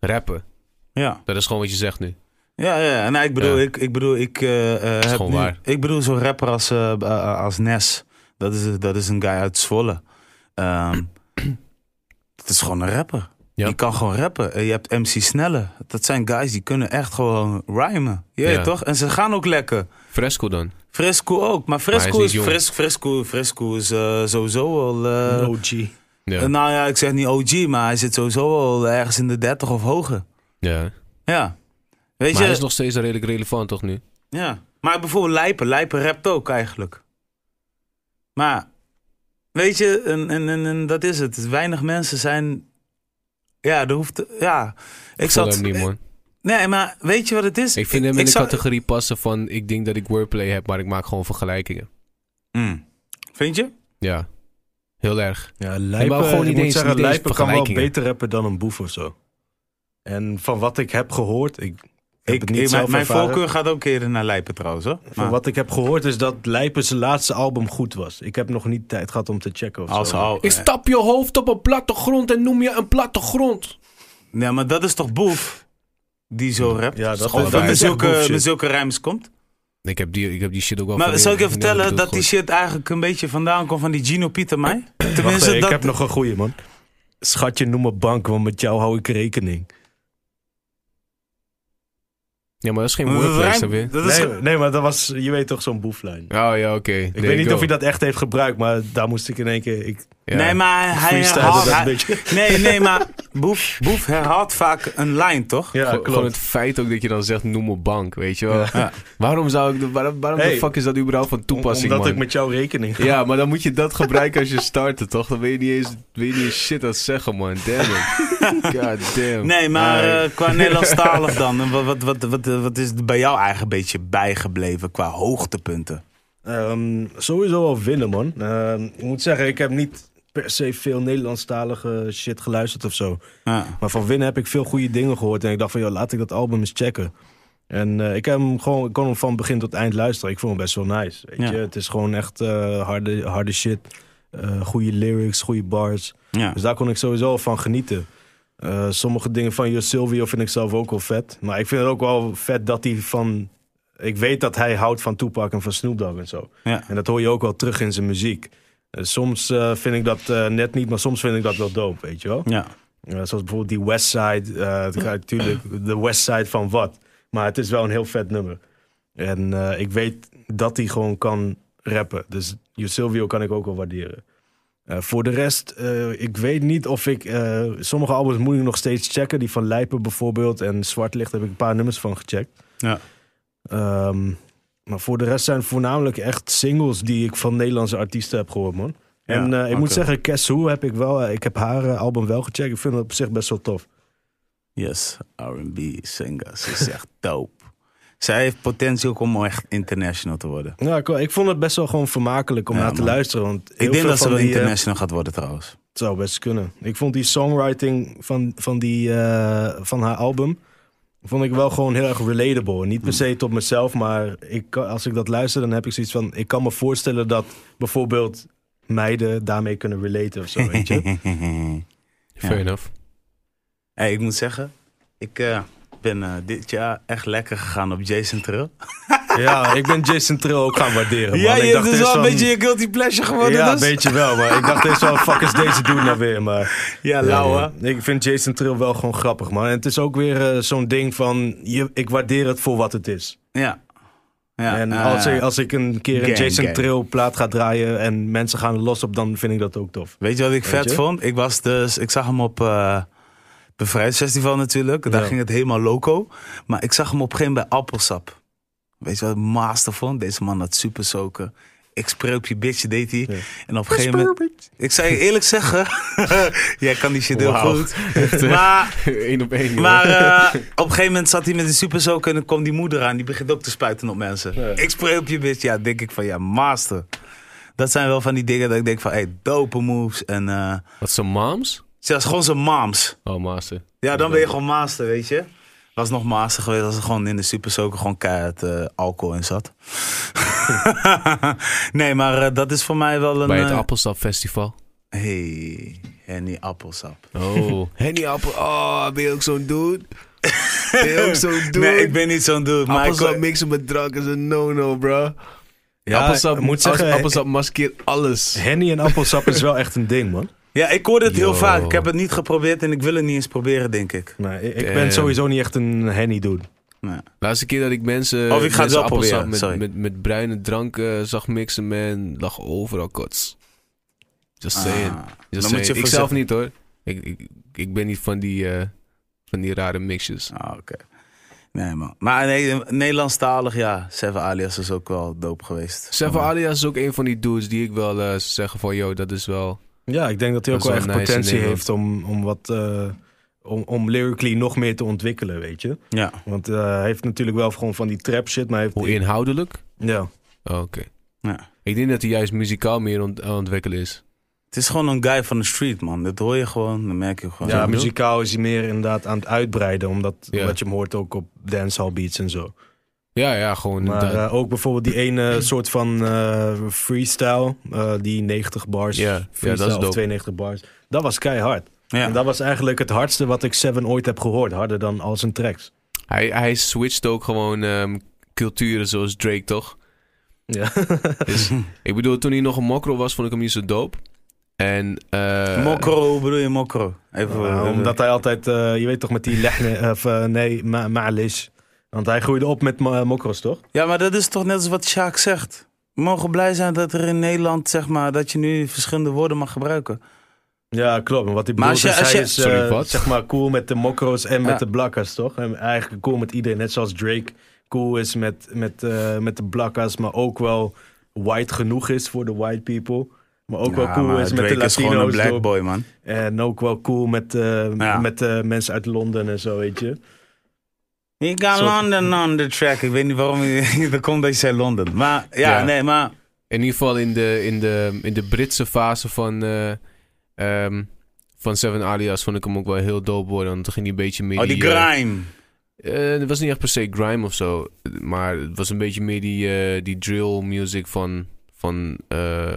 rappen? Ja. Dat is gewoon wat je zegt nu. Ja, ja. Nou, ik bedoel, Ja. ik, ik bedoel, ik eh, eh, heb gewoon nu- waar. Ik bedoel, zo'n rapper als, eh, als Nes. Dat is, dat is een guy uit Zwolle. Ehm <clears throat> dat is gewoon een rapper. Ja. Die kan gewoon rappen. En je hebt MC Snelle. Dat zijn guys die kunnen echt gewoon rhymen. Je weet Ja. toch? En ze gaan ook lekker. Fresco dan. Fresco ook. Maar is Fresco is, jong. Fres, Fresco, Fresco is sowieso wel... eh, Een OG. Ja. nou ja, ik zeg niet OG, maar hij zit sowieso wel ergens in de 30 of hoger. ja. Ja. Weet Maar je? hij is nog steeds redelijk relevant, toch nu? Ja, maar bijvoorbeeld Lijpen. Lijpen rapt ook eigenlijk. Maar, weet je, en, en, en, en dat is het. Weinig mensen zijn... Ja, er hoeft... Ja, ik Ik zat niet, man. Nee, maar weet je wat het is? Ik vind hem in de zou- categorie passen van, ik denk dat ik wordplay heb, maar ik maak gewoon vergelijkingen. Mm. Vind je? Ja. Heel erg. Ja, maar Lijpen, gewoon niet eens- zeggen, niet eens Lijpen kan wel beter rappen dan een boef of zo. En van wat ik heb gehoord, ik Ik, het niet ik- zelf mijn, ervaren. voorkeur gaat ook eerder naar Lijpen trouwens. Hoor. Van Maar wat ik heb gehoord is dat Lijpen zijn laatste album goed was. Ik heb nog niet tijd gehad om te checken of als zo. al... Ik stap je hoofd op een platte grond en noem je een platte grond. Ja, maar dat is toch Boef? Die zo rapt? Ja, dat, Dat waar. met zulke, met zulke rijms komt. Ik heb die, ik heb die shit ook wel Maar zal ik je vertellen dat die shit eigenlijk een beetje vandaan komt van die Gino Pieter mij? Wacht, Tenminste, hè, ik dat... heb nog een goeie, man. Schatje, noem me bank, want met jou hou ik rekening. Ja, maar dat is geen je? dat is Nee, nee, maar dat was, je weet toch, zo'n boeflijn. Oh ja, oké. Ik weet niet of hij dat echt heeft gebruikt, maar daar moest ik in één keer... Ik Nee, maar hij herhaalt... dat een hij- beetje. Nee, nee, maar Boef, Boef herhaalt vaak een lijn, toch? Ja, Gewoon- Gewoon klopt. het feit ook dat je dan zegt, noem me bank, weet je wel. Ja. <laughs> Waarom zou ik, de- waarom, waarom Hey. de fuck is dat überhaupt van toepassing, Omdat man? ik met jou rekening ga. Ja, maar dan moet je dat gebruiken als je starten, toch? Dan weet je niet eens, weet je niet eens shit aan het zeggen, man. Damn it. <laughs> God damn. Nee, maar eh, qua Nederlandstalig dan, wat, wat, wat, wat, wat is er bij jou eigenlijk een beetje bijgebleven qua hoogtepunten? Ehm, sowieso wel winnen, man. Ehm, ik moet zeggen, ik heb niet per se veel Nederlandstalige shit geluisterd of zo. Ja. Maar van winnen heb ik veel goede dingen gehoord. En ik dacht van, joh, laat ik dat album eens checken. En eh, ik heb hem gewoon, ik kon hem van begin tot eind luisteren. Ik vond hem best wel nice. Weet Ja. je? Het is gewoon echt eh, harde, harde shit. Eh goede lyrics, goede bars. Ja. Dus daar kon ik sowieso van genieten. Sommige dingen van Jo Silvio vind ik zelf ook wel vet. Maar ik vind het ook wel vet dat hij van ik weet dat hij houdt van Tupac en van Snoop Dogg en zo. Ja. En dat hoor je ook wel terug in zijn muziek. Eh, soms eh, vind ik dat eh, net niet, maar soms vind ik dat wel dope, weet je wel. Ja. Zoals bijvoorbeeld die Westside. natuurlijk de Westside van wat. Maar het is wel een heel vet nummer. En ik weet dat hij gewoon kan rappen. Dus Silvio kan ik ook wel waarderen. Voor de rest, ik weet niet of ik... sommige albums moet ik nog steeds checken. Die van Lijpen bijvoorbeeld en Zwartlicht heb ik een paar nummers van gecheckt. Ja. Ehm, maar voor de rest zijn het voornamelijk echt singles die ik van Nederlandse artiesten heb gehoord, man. Ja, en eh, ik moet zeggen, Kes Hoe heb ik wel... eh, ik heb haar eh, album wel gecheckt. Ik vind het op zich best wel tof. Yes, R&B singer. Ze is echt <laughs> dope. Zij heeft potentie ook om echt international te worden. Ja, ik, ik vond het best wel gewoon vermakelijk om Ja, naar te luisteren. Want Ik denk dat ze wel die, international gaat worden trouwens. Het zou best kunnen. Ik vond die songwriting van, van, die, van haar album... vond ik wel gewoon heel erg relatable. Niet per se tot mezelf, maar ik, als ik dat luister... dan heb ik zoiets van... ik kan me voorstellen dat bijvoorbeeld meiden daarmee kunnen relaten of zo, weet je? <laughs> Fair Ja. enough. hey, ik moet zeggen, ik eh, ben eh, dit jaar echt lekker gegaan op Jason Trill. <laughs> ja, ik ben Jason Trill ook gaan waarderen, man. Ja, ik je dacht is wel een beetje je guilty pleasure geworden. Ja, een dus. beetje wel, maar ik dacht eerst wel, fuck is deze dude nou weer, maar... Ja, lauwe. Ja, Ik vind Jason Trill wel gewoon grappig, man. En het is ook weer eh, zo'n ding van, je, ik waardeer het voor wat het is. Ja. ja. en eh, als, ik, als ik een keer een Jason gang. Trill plaat ga draaien en mensen gaan er los op, dan vind ik dat ook tof. Weet je wat ik Weet vet je? vond? Ik, was dus, ik zag hem op eh Bevrijdsfestival natuurlijk. Daar Ja. ging het helemaal loco. Maar ik zag hem op een gegeven moment bij Appelsap. Weet je wat ik master vond? Deze man had super soken. Ik spray op je bitch, deed hij. Ja. En op een gegeven moment... Ik zou je eerlijk zeggen... <laughs> jij kan die shit heel goed. <laughs> Maar, <laughs> Eén op één. maar eh, op een gegeven moment zat hij met een super soken... en dan kwam die moeder aan. Die begint ook te spuiten op mensen. Ja. Ik spray op je bitch. Ja, denk ik van ja, master. Dat zijn wel van die dingen dat ik denk van... Hey, dope moves. En eh Wat zijn moms? zelfs gewoon zijn moms. Oh, master. Ja, dan ben je gewoon master, weet je. Was nog master geweest als er gewoon in de super soker gewoon keihard eh, alcohol in zat. <laughs> nee, maar eh, dat is voor mij wel een... Bij het eh, Appelsap Festival. Hey, Henny Appelsap. Oh. <laughs> Henny Appel. Oh, ben je ook zo'n dude? Ben je ook zo'n <laughs> dude? Nee, ik ben niet zo'n dude. Maar ik, Appelsap mixen met drank is een no-no, bro. Ja, appelsap, ik moet zeggen, appelsap maskeert alles. Henny en appelsap is wel echt een ding, man. Ja, ik hoorde het heel vaak. Ik heb het niet geprobeerd en ik wil het niet eens proberen, denk ik. Nee, ik Damn. ben sowieso niet echt een Henny dude. Nee. Laatste keer dat ik mensen, Of ik ga het wel appelsap proberen, sorry. met, met, met bruine drank eh, zag mixen, man, lag overal kots. Just saying. Ah, Just saying. moet je ik zelf niet hoor. Ik, ik, ik ben niet van die, eh, van die rare mixjes. Ah, oké. Nee, man. Maar nee, Nederlandstalig, ja. Seven Alias is ook wel dope geweest. Seven Alias is ook een van die dudes die ik wel eh, zeggen van, yo, dat is wel... Ja, ik denk dat hij ook Dat wel echt nice potentie heeft om, om wat... eh, om, om lyrically nog meer te ontwikkelen, weet je. Ja. Want eh, hij heeft natuurlijk wel gewoon van die trap shit, maar hij heeft... Hoe inhoudelijk? Ja. Oh, Oké. ja. Ik denk dat hij juist muzikaal meer ont- aan het ontwikkelen is. Het is gewoon een guy van de street, man. Dat hoor je gewoon, dan merk je gewoon. Ja, Ja, muzikaal is hij meer inderdaad aan het uitbreiden. Omdat, Ja. omdat je hem hoort ook op dancehall beats en zo. Ja, ja, gewoon... Maar eh, ook bijvoorbeeld die ene <clears throat> soort van eh, freestyle. eh, die 90 bars. Ja, dat is of dope. 92 bars. Dat was keihard. Ja. En dat was eigenlijk het hardste wat ik Seven ooit heb gehoord. Harder dan al zijn tracks. hij, hij switcht ook gewoon ehm, culturen zoals Drake, toch? Ja. <laughs> Dus, ik bedoel, toen hij nog een mokro was, vond ik hem niet zo dope. En... eh, Mokro, hoe bedoel je mokro? Even Uh, omdat hij altijd, eh, je weet toch, met die lehne, of nee, ma ma'alish. Want hij groeide op met ma- mokros, toch? Ja, maar dat is toch net als wat Sjaak zegt. We mogen blij zijn dat er in Nederland, zeg maar, dat je nu verschillende woorden mag gebruiken. Ja, klopt. Maar wat hij Maar bedoelt als je- is, hij als is je- eh, Sorry, wat? zeg maar cool met de mokro's en met de blakkas, toch? En eigenlijk cool met iedereen, net zoals Drake cool is met, met, eh, met de blakkas, maar ook wel white genoeg is voor de white people. Maar ook wel cool is met de Drake is gewoon een Latino's. black boy, man. En ook wel cool met, eh, Ja. met eh, mensen uit Londen en zo, weet je. You got Zo- London on the track. Ik weet niet waarom je... dat <laughs> komt dat je zei London. Maar ja, Ja. nee, maar... In ieder geval in de, in de, in de Britse fase van, eh, ehm, van Seven Alias vond ik hem ook wel heel dope worden. Want toen ging hij een beetje meer Oh, die eh, grime. eh, het was niet echt per se grime of zo. Maar het was een beetje meer die, die drill music van, van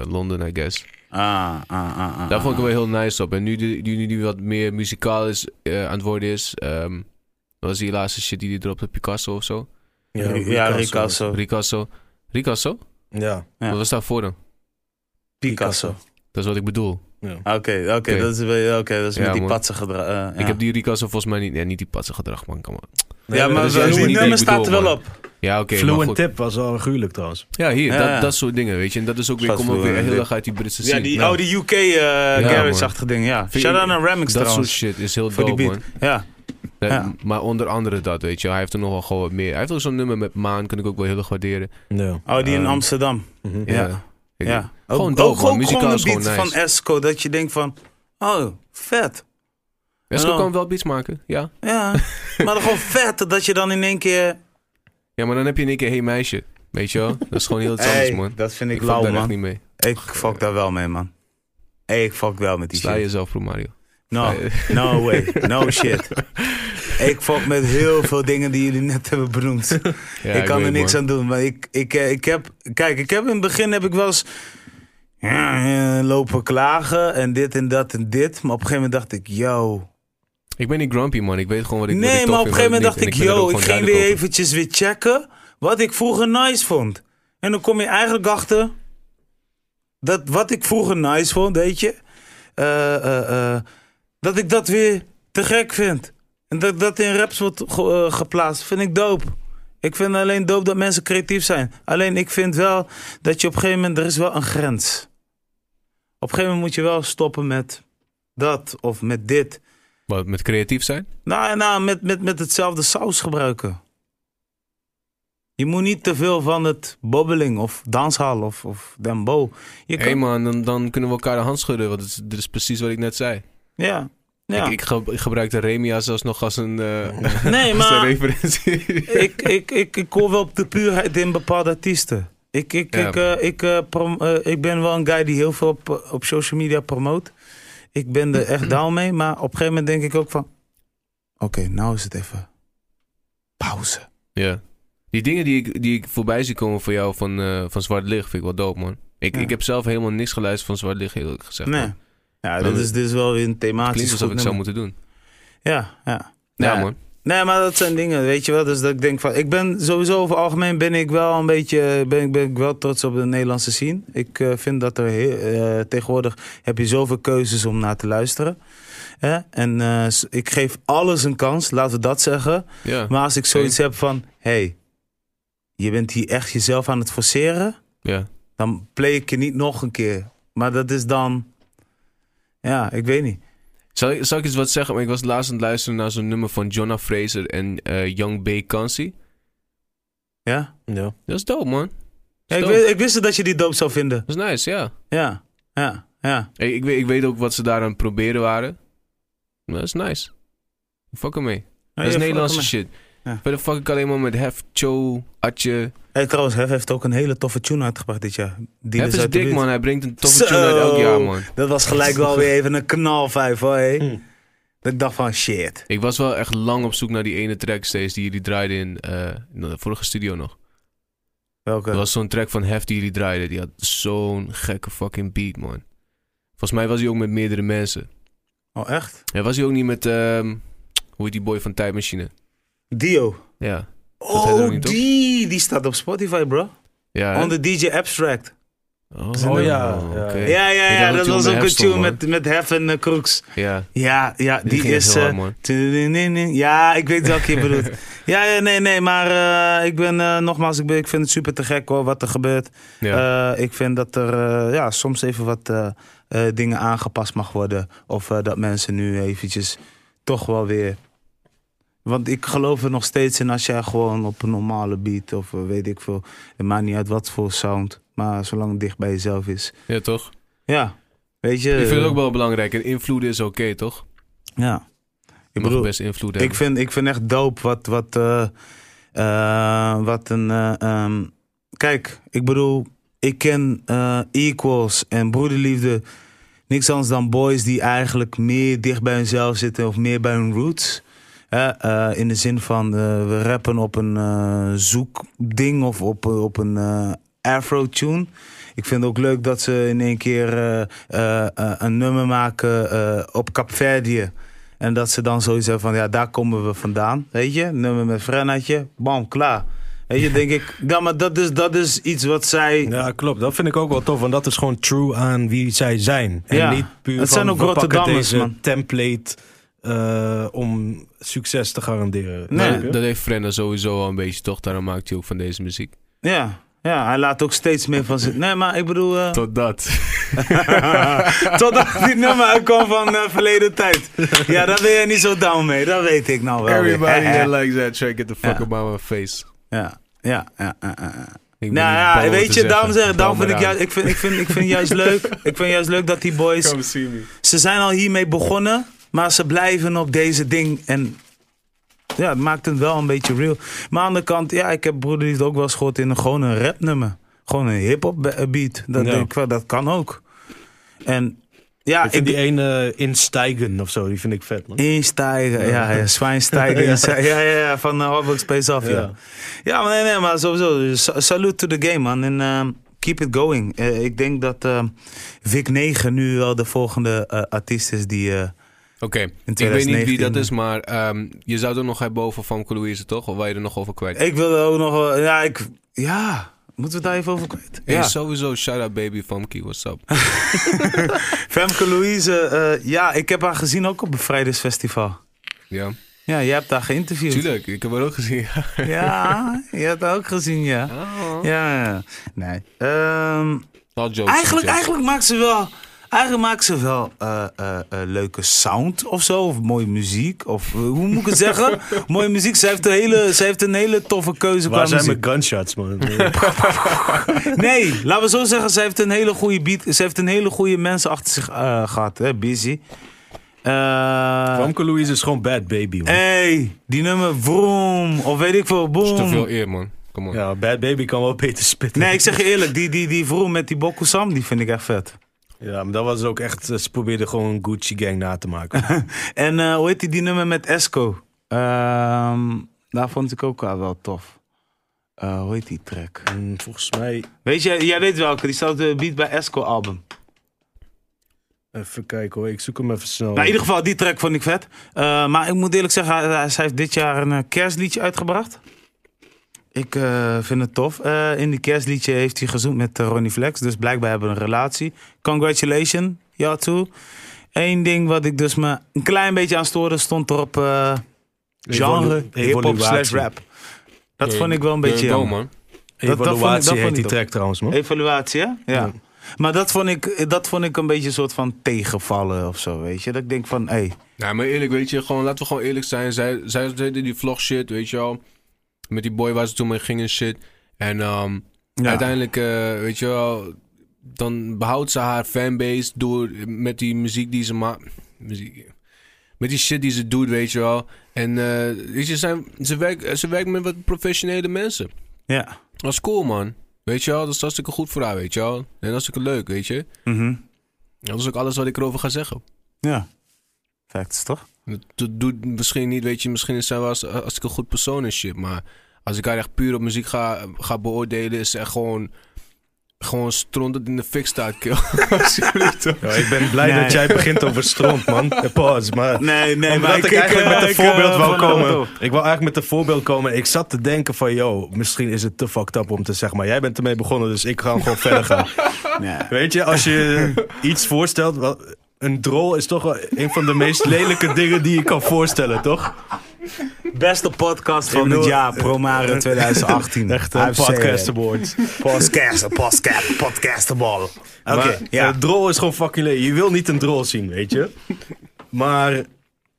Londen, I guess. Ah, ah, ah, ah. Daar vond ik hem wel heel nice op. En nu die, die, die wat meer muzikaal is, aan het worden is... ehm, wat was die laatste shit die hij dropte, Picasso of zo? Ja, Ja, Ricasso. Ricasso. Ricasso? Ja. Ja. Wat was daarvoor dan? Picasso. Dat is wat ik bedoel. Oké, oké, Oké. dat is, wel- oké, dat is Ja, met die man. patsen gedrag. eh, ja. Ik heb die Ricasso volgens mij niet... Ja, niet die patse gedrag, man. Kom op. ja, maar dat die nummer staat er wel man. op. Ja, oké. maar Fluent. Tip was wel gruwelijk trouwens. Ja, hier. Ja, dat, ja. dat soort dingen, weet je. En dat is ook weer... Ook weer heel erg uit die Britse Ja, scene. die, Nou, oh, die UK uh, garage-achtige ding, ja. Vind Shout je- out naar Remix Dat soort trouwens. shit is heel Voor dope, man. Ja. Nee, Ja. Maar onder andere dat, weet je. Hij heeft er nog wel gewoon wat meer. Hij heeft ook zo'n nummer met Maan, kan ik ook wel heel erg waarderen. Ja. Oh, die in Ehm, Amsterdam. Ja. Ik- Ja. Gewoon dope, ook, man. ook Muzikaal gewoon een is gewoon beat nice. van Esco, dat je denkt van, oh, vet. Esco Ja. kan wel beats maken, ja. Ja, maar dan gewoon vet dat je dan in één keer... Ja, maar dan heb je in één keer Hey Meisje. Weet je wel? Dat is gewoon heel iets anders, Hey, man. dat vind ik, Ik fuck lauw, daar echt man. niet mee. Ik fuck daar wel mee, man. Ik fuck wel met die Sla shit. jezelf, bro Mario. No, no way, <laughs> no shit. Ik fuck met heel veel dingen die jullie net hebben benoemd. Ja, ik kan er niks man. aan doen. Maar ik, ik, eh, ik heb. Kijk, ik heb in het begin heb ik wel eens. Ja, eh, lopen klagen en dit en dat en dit. Maar op een gegeven moment dacht ik, yo. Ik ben niet grumpy, man. Ik weet gewoon wat ik wat ik Nee, maar op een gegeven moment dacht ik, yo, ik ging weer over. eventjes weer checken wat ik vroeger nice vond. En dan kom je eigenlijk achter dat wat ik vroeger nice vond, weet je, eh, eh, eh, dat ik dat weer te gek vind. En dat dat in raps wordt ge- eh, geplaatst, vind ik dope. Ik vind alleen dope dat mensen creatief zijn. Alleen ik vind wel dat je op een gegeven moment, er is wel een grens. Op een gegeven moment moet je wel stoppen met dat of met dit. Wat, met creatief zijn? Nou, nou met, met, met hetzelfde saus gebruiken. Je moet niet te veel van het bobbeling of danshal of, of dembo. Hé kan, hey, man, dan, dan kunnen we elkaar de hand schudden. Want dat is, dit is precies wat ik net zei. Ja. ja. Ik, ik, ge- ik gebruik de Remia zelfs nog als een, eh <laughs> nee, als een maar referentie. ik, ik, ik, ik hoor wel de puurheid in bepaalde artiesten. Ik, ik, Ja, ik, eh, ik, eh, prom- ik ben wel een guy die heel veel op, op social media promoot. Ik ben er echt <clears throat> down mee. Maar op een gegeven moment denk ik ook van... Oké, nou is het even pauze. Ja. Die dingen die ik, die ik voorbij zie komen voor jou van, eh, van Zwart Licht vind ik wel dope, man. Ik, Ja. ik heb zelf helemaal niks geluisterd van Zwart Licht, eerlijk gezegd. Nee. man. Ja, dit is, dit is wel weer een thematisch Klinkt alsof ik zou moeten doen. Ja, ja. Ja, man. Nee, maar dat zijn dingen, weet je wel. Dus dat ik denk van, ik ben sowieso over het algemeen ben ik wel een beetje, ben ik, ben ik wel trots op de Nederlandse scene. Ik eh, vind dat er heel, eh, tegenwoordig heb je zoveel keuzes om naar te luisteren. Hè? En eh, ik geef alles een kans, laten we dat zeggen. Ja. Maar als ik zoiets heb van, hey, je bent hier echt jezelf aan het forceren, ja. dan play ik je niet nog een keer. Maar dat is dan, ja, ik weet niet. Zal, ik, zal ik eens wat zeggen? Maar ik was laatst aan het luisteren naar zo'n nummer van Jonna Fraser en eh, Young B. Kansi. Ja? Ja. Dat is dope, man. ja ik, Dope. wist, ik wist dat je die doop zou vinden. Dat is nice, ja. Ja, ja, ja. Ik, ik, weet, ik weet ook wat ze daar aan het proberen waren. Dat is nice. Fuck ermee. Dat is Ja, Nederlandse shit. Ja. Verder fuck ik alleen maar met Hef, Cho, Atje. Hey, trouwens, Hef heeft ook een hele toffe tune uitgebracht dit jaar. Die Hef is uit de dik, buurt. man. Hij brengt een toffe Zo. tune uit elk jaar, man. Dat was gelijk wel weer even een knalvijf hoor. Hey. Hm. Dat ik dacht van shit. Ik was wel echt lang op zoek naar die ene track steeds die jullie draaiden in, eh, in de vorige studio nog. Welke? Er was zo'n track van Hef die jullie draaiden. Die had zo'n gekke fucking beat, man. Volgens mij was hij ook met meerdere mensen. Oh echt? Ja, was hij ook niet met, ehm, hoe heet die boy van Time Machine? Dio. Ja. Oh, die. Die staat op Spotify, bro. Ja, hè? Onder DJ Abstract. Oh, Oh, ja, ja. Ja, ja, Dat was ook een tune met, met Hef en uh, Crooks. Ja, Ja, ja. die, is... heel eh, hard, man. tudududududud. ja, ik weet welke je <laughs> bedoelt. Ja, ja, nee, nee. Maar eh, ik ben eh, nogmaals, ik, ben, ik vind het super te gek hoor, wat er gebeurt. Ja. Eh, ik vind dat er eh, ja, soms even wat eh, eh, dingen aangepast mag worden. Of eh, dat mensen nu eventjes toch wel weer... Want ik geloof er nog steeds in als jij gewoon op een normale beat of eh, weet ik veel. Het maakt niet uit wat voor sound. Maar zolang het dicht bij jezelf is. ja, toch? Ja, weet je. Ik vind het eh, ook wel belangrijk. En invloeden is oké, toch? Ja. Ik bedoel, best invloed ik vind, ik vind echt dope wat, wat, eh, wat een. eh, ehm, kijk, ik bedoel, ik ken Equals en Broederliefde. Niks anders dan boys die eigenlijk meer dicht bij hunzelf zitten of meer bij hun roots. Eh, in de zin van eh, we rappen op een eh, zoekding of op, op een afro-tune. Ik vind het ook leuk dat ze in één keer een nummer maken op Capverdië. En dat ze dan hebben van, ja, daar komen we vandaan. Weet je, nummer met Frennatje, bam, klaar. Weet je, denk ik. Ja, maar dat is, dat is iets wat zij. Ja, klopt. Dat vind ik ook wel tof. Want dat is gewoon true aan wie zij zijn. En Ja. niet puur Het van, zijn ook Rotterdammers, man. template eh, om succes te garanderen. Nee. Dat heeft Frenna sowieso al een beetje, toch? Daarom maakt hij ook van deze muziek. Ja, ja, hij laat ook steeds meer van zich. Nee, maar ik bedoel. eh, Tot dat. <laughs> Totdat die nummer uitkwam van eh, verleden tijd. Ja, daar ben je niet zo down mee. Dat weet ik nou wel. Everybody Eh, eh. that likes that track, get the fuck Ja. out my face. Ja, ja, ja, ja, ja. Ik ben Nou ja, weet je, daarom, zeg, daarom vind ik, juist, ik, vind, ik, vind, ik vind juist leuk. Ik vind juist leuk dat die boys. Come see me. Ze zijn al hiermee begonnen, maar ze blijven op deze ding. En ja, het maakt het wel een beetje real. Maar aan de andere kant, ja, ik heb broederliefde ook wel eens gehoord in een, gewoon een rapnummer. Gewoon een hip-hop be- beat. Dat, Ja. denk ik wel, dat kan ook. En ja, Ik vind ik, die ene instijgen of zo, die vind ik vet, man. Instijgen, ja, ja, Zwijnstijgen. <laughs> ja. ja, ja, ja, van uh, Space Off, ja. Ja. ja. maar nee, nee, maar sowieso. Sa- Salute to the game, man. En ehm, keep it going. Eh, ik denk dat ehm, Vic 9 nu wel de volgende eh, artiest is die... Oké, ik weet niet 2019. wie dat is, maar ehm, je zou er nog hebben over van Louise, toch? Of wil je er nog over kwijt? ik wilde ook nog wel... Ja, ik, ja, moeten we daar even over kwijt? Hey, ja. sowieso, shout out baby Famke, what's up? <laughs> Femke Louise, eh, ja, ik heb haar gezien ook op het Vrijdagfestival. ja, Ja, jij hebt haar geïnterviewd. tuurlijk, ik heb haar ook gezien. Ja, <laughs> je hebt haar ook gezien, ja. Oh. Ja, ja. Nee. Ehm, jokes Eigenlijk, eigenlijk maakt ze wel, eigenlijk maakt ze wel eh, eh, eh, leuke sound of zo. Of mooie muziek. Of hoe moet ik het zeggen? <laughs> mooie muziek. Ze heeft een hele, ze heeft een hele toffe keuze qua Waar zijn muziek. mijn gunshots, man? <laughs> Nee, laten we zo zeggen. Ze heeft een hele goede beat. Ze heeft een hele goede mensen achter zich eh, gehad. Hè? Busy. Eh Famke Louise is gewoon bad baby, man. hey, die nummer Vroom. Of weet ik veel. Dat is te veel Boom. eer, man. Kom on. Ja, bad baby kan wel beter spitten. Nee, ik zeg je eerlijk. Die, die, die Vroom met die Bokusam, die vind ik echt vet. Ja, maar dat was ook echt... eh, Ze probeerden gewoon Gucci Gang na te maken. <laughs> En eh, hoe heet die, die nummer met Esco? Ehm, daar vond ik ook wel, wel tof. Eh, hoe heet die track? En volgens mij... Weet je, jij weet welke. Die staat op de Beat bij Esco album. Even kijken hoor, ik zoek hem even snel. Nou, in ieder geval, die track vond ik vet. Maar ik moet eerlijk zeggen, hij, hij heeft dit jaar een kerstliedje uitgebracht. Ik eh, vind het tof. Eh, in die kerstliedje heeft hij gezoend met eh, Ronnie Flex. Dus blijkbaar hebben we een relatie. Congratulations, jou toe. Eén ding wat ik dus me een klein beetje aan stoorde, stond erop eh, genre, hip-hop evaluatie. slash rap. Dat vond ik wel een beetje jammer. man. dat vond ik- dat Evaluatie vond ik heet die track trouwens, man. Evaluatie, hè? Ja. Ja. Maar dat vond, ik, dat vond ik een beetje een soort van tegenvallen of zo, weet je. Dat ik denk van, hé, hey, Nou, maar eerlijk, weet je, gewoon, laten we gewoon eerlijk zijn. Zij, zij deden die vlog shit, weet je wel. Met die boy waar ze toen mee gingen shit. En ehm, Ja. uiteindelijk, eh, weet je wel, dan behoudt ze haar fanbase door met die muziek die ze maakt. Muziek. Met die shit die ze doet, weet je wel. En eh, weet je, zijn, ze, werkt, ze werkt met wat professionele mensen. ja. Dat is cool, man. Weet je wel, dat is hartstikke goed voor haar, weet je wel. En hartstikke leuk, weet je. Mhm. Dat is ook alles wat ik erover ga zeggen. Ja. Facts, toch? Dat doet misschien niet, weet je, misschien is zij wel als, als ik een goed persoon en shit, maar als ik haar echt puur op muziek ga, ga beoordelen, is ze echt gewoon, gewoon stront dat in de fik staat, kill. <laughs> <laughs> Ja, ik ben blij Nee. dat jij begint over stront, man. <laughs> Eh, Pause, maar... Nee, nee, Omdat maar ik, eigenlijk eh, met een ik, voorbeeld eh, de komen. Ik wil eigenlijk met een voorbeeld komen. Ik zat te denken van, yo, misschien is het te fucked up om te zeggen. Maar jij bent ermee begonnen, dus ik ga gewoon verder gaan. Nee. Weet je, als je iets voorstelt... wel, Een drol is toch wel een van de meest lelijke dingen die je kan voorstellen, toch? Beste podcast van bedoel, het jaar, Promare 2018. <laughs> Echt een I've said podcast award. Podcast, podcast, podcastable. Oké, Maar ja. een drol is gewoon fucking lelijk. Je wil niet een drol zien, weet je? Maar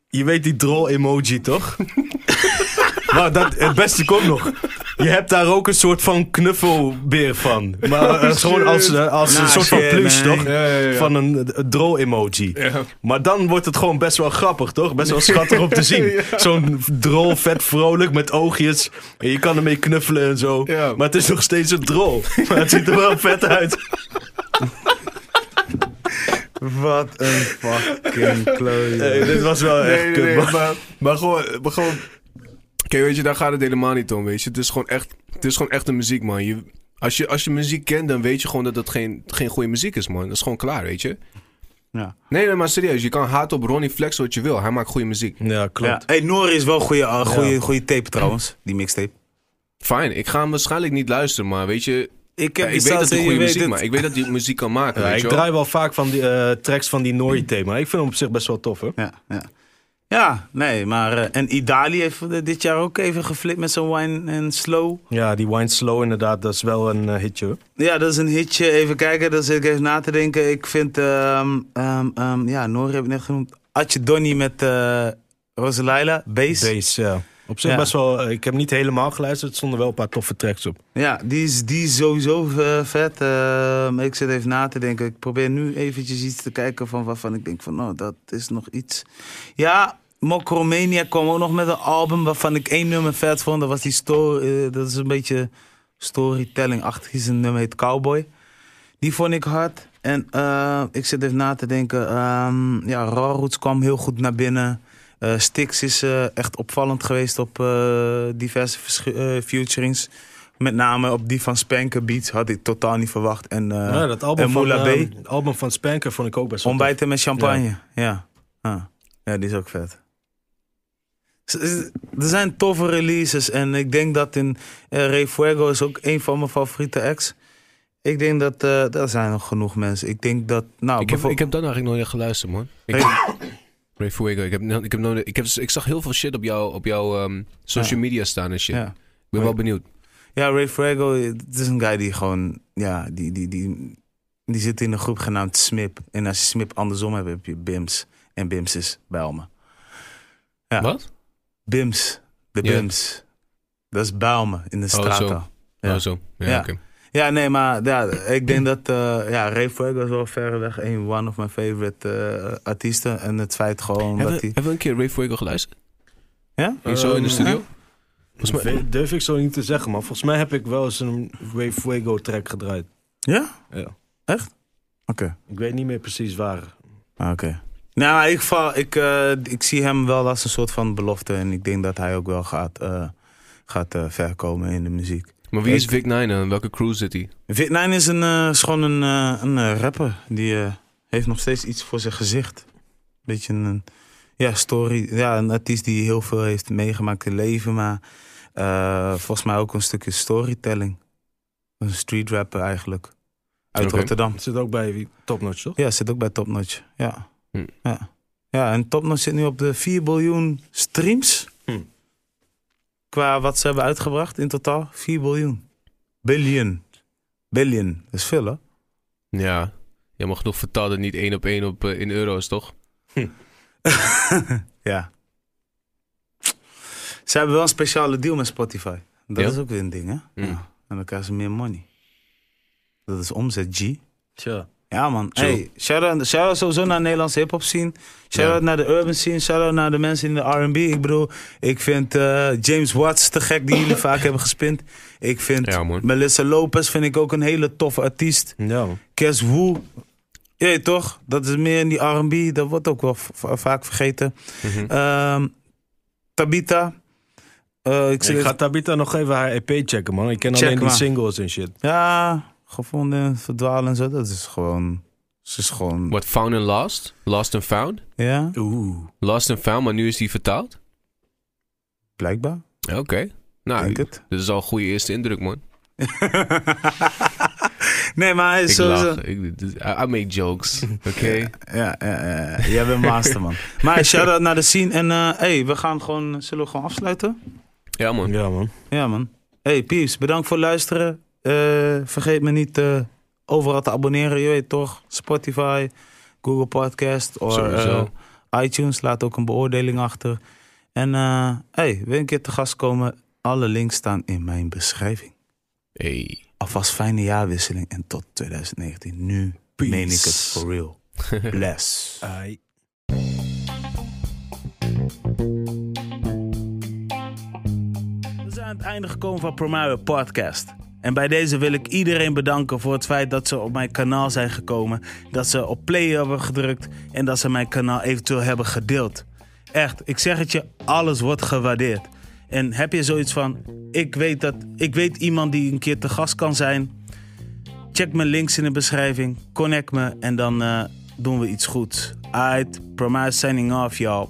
je weet die drol-emoji, toch? <laughs> maar dat, het beste komt nog. Je hebt daar ook een soort van knuffelbeer van. Maar eh, gewoon als, eh, als Nah, een soort van plush, man. toch? Ja, ja, ja. Van een, een drol-emoji. Ja. Maar dan wordt het gewoon best wel grappig, toch? Best wel schattig om te zien. <laughs> Zo'n drol, vet vrolijk, met oogjes. En je kan ermee knuffelen en zo. Ja. Maar het is nog steeds een drol. <laughs> Maar het ziet er wel vet uit. Wat een fucking klooi. Nee, dit was wel echt Nee, kut, nee, maar, maar gewoon, maar gewoon... Kijk, weet je, daar gaat het helemaal niet om, weet je. Het is gewoon echt, het is gewoon echte muziek, man. Je, als, je, als je muziek kent, dan weet je gewoon dat het geen, geen goede muziek is, man. Dat is gewoon klaar, weet je. Ja. Nee, nee, maar serieus. Je kan haat op Ronnie Flex wat je wil. Hij maakt goede muziek. Ja, klopt. Ja. Hey, Nori is wel een goede, uh, goede, Ja. goede tape trouwens, die mixtape. Fijn, ik ga hem waarschijnlijk niet luisteren, maar weet je... Ik, Ja, heb ik weet dat hij goede muziek het. maakt. Ik weet dat hij muziek kan maken, Ja, weet ik je wel. draai wel vaak van die eh, tracks van die Nori-thema. Ik vind hem op zich best wel tof, hoor. Ja, ja. Ja, nee, maar... eh, en Idali heeft dit jaar ook even geflipt met zijn wine en slow. Ja, die Wine Slow inderdaad, dat is wel een eh, hitje. Ja, dat is een hitje. Even kijken, dan zit ik even na te denken. Ik vind, ehm ehm ehm, ja, Nori heb ik net genoemd. Atje Donny met eh Roselaila, Bass. Bass, ja. Op zich Ja. best wel, ik heb niet helemaal geluisterd, er stonden wel een paar toffe tracks op. Ja, die is, die is sowieso vet. Ehm, ik zit even na te denken. Ik probeer nu eventjes iets te kijken van waarvan ik denk van, nou, dat is nog iets. Ja, Mokromania kwam ook nog met een album waarvan ik één nummer vet vond. Dat was die story, dat is een beetje storytelling-achtig. Is een nummer heet Cowboy. Die vond ik hard. En eh, ik zit even na te denken. ehm ja, Raw Roots kwam heel goed naar binnen. Eh Styx is eh, echt opvallend geweest op eh, diverse eh, featurings. Met name op die van Spanker Beats had ik totaal niet verwacht. En, eh ja, dat album en van, Moula eh, B. het album van Spanker vond ik ook best wel Ontbijten met champagne. Ja. Ja. ja, die is ook vet. Er zijn toffe releases en ik denk dat in eh Ray Fuego is ook een van mijn favoriete acts. Ik denk dat eh er zijn nog genoeg mensen. Ik denk dat, nou, Ik heb, ik heb dan eigenlijk nog niet geluisterd, man. Ik, Ray Fuego, ik, heb, ik, heb nog, ik, heb, ik zag heel veel shit op, jou, op jouw ehm, social media staan en shit. ja. Ik ben wel benieuwd. Ja, Ray Fuego, het is een guy die gewoon, ja, die, die, die, die zit in een groep genaamd Smip. En als je Smip andersom hebt, heb je Bims. En Bims is Bijlmer. Ja. Wat? Bims, de Ja. Bims. Dat is Bijlmer in de zo. straat. Ja. Oh, zo. Ja, Ja. oké. Ja, nee, maar ja, ik denk dat uh, ja, Ray Fuego is wel verreweg een one of my favorite eh, artiesten. En het feit gewoon Hebben, dat hij... hebben we een keer Ray Fuego geluisterd? Ja? Hier zo in de Ehm, studio? Volgens mij... Durf ik zo niet te zeggen, maar volgens mij heb ik wel eens een Ray Fuego track gedraaid. Ja? Ja. Oké. Ik weet niet meer precies waar. Ah, Oké. Nou, in ieder geval, ik, eh, ik zie hem wel als een soort van belofte. En ik denk dat hij ook wel gaat, eh gaat eh, ver komen in de muziek. Maar wie is Vic Nine en welke crew zit hij? Vic9 is, een, eh, is gewoon een, eh, een rapper. Die eh, heeft nog steeds iets voor zijn gezicht. Beetje een, ja, story. Ja, een artiest die heel veel heeft meegemaakt in leven. Maar eh, volgens mij ook een stukje storytelling. Een street rapper eigenlijk. Uit. Rotterdam. Zit ook bij wie- Top Notch, toch? Ja, zit ook bij Topnotch. Ja. Hm. Ja. ja, en Topnotch zit nu op de 4 biljoen streams. Hm. Qua wat ze hebben uitgebracht in totaal. 4 biljoen. Billion. Billion. Dat is veel, hè? Ja. Je mag genoeg vertalen, niet één op één op, eh, in euro's, toch? <laughs> ja. Ze hebben wel een speciale deal met Spotify. Dat Ja? is ook weer een ding, hè? Hm. Ja. En dan krijgen ze meer money. Dat is omzet, G. Tja. Ja, man. Zo. Hey, shout-out shout sowieso naar de Nederlandse hip-hop scene. Shout-out Ja. naar de urban scene. Shout-out naar de mensen in de RB. Ik bedoel, ik vind eh, James Watts te gek, die jullie <laughs> vaak hebben gespind. Ik vind Ja. Melissa Lopez vind ik ook een hele toffe artiest. Ja. Kes Wu. Ja, toch? Dat is meer in die RB. Dat wordt ook wel vaak vergeten. Mhm. Ehm, Tabita. Eh, ik ga Tabita nog even haar EP checken, man. Ik ken Check alleen die singles en shit. Ja, gevonden en verdwalen en zo. Dat is gewoon. Ze is gewoon. What, Found and Lost? Lost and Found? Ja, Oeh. Lost and Found, maar nu is die vertaald? blijkbaar. Oké. Nou, Denk het. dit is al een goede eerste indruk, man. <laughs> nee, maar hij is Ik sowieso... lach. Ik, I, make jokes, <laughs> oké? Ja, ja, ja, ja. jij bent master, man. Maar <laughs> shout-out naar de scene. En eh hey, we gaan gewoon... Zullen we gewoon afsluiten? Ja, man. Ja, man. Ja, man. Hey, Pieps, bedankt voor het luisteren. Eh, vergeet me niet eh, overal te abonneren. Je weet toch? Spotify, Google Podcast of Sowieso. iTunes. Laat ook een beoordeling achter. En eh hey, wil je een keer te gast komen? Alle links staan in mijn beschrijving. Hey. Alvast fijne jaarwisseling en tot 2019. Nu Peace. meen ik het for real. <laughs> Bless. Ai. We zijn aan het einde gekomen van Primario Podcast. En bij deze wil ik iedereen bedanken voor het feit dat ze op mijn kanaal zijn gekomen. Dat ze op play hebben gedrukt en dat ze mijn kanaal eventueel hebben gedeeld. Echt, ik zeg het je, alles wordt gewaardeerd. En heb je zoiets van, ik weet, dat, ik weet iemand die een keer te gast kan zijn. Check mijn links in de beschrijving, connect me en dan eh, doen we iets goeds. Alright, Primario signing off y'all.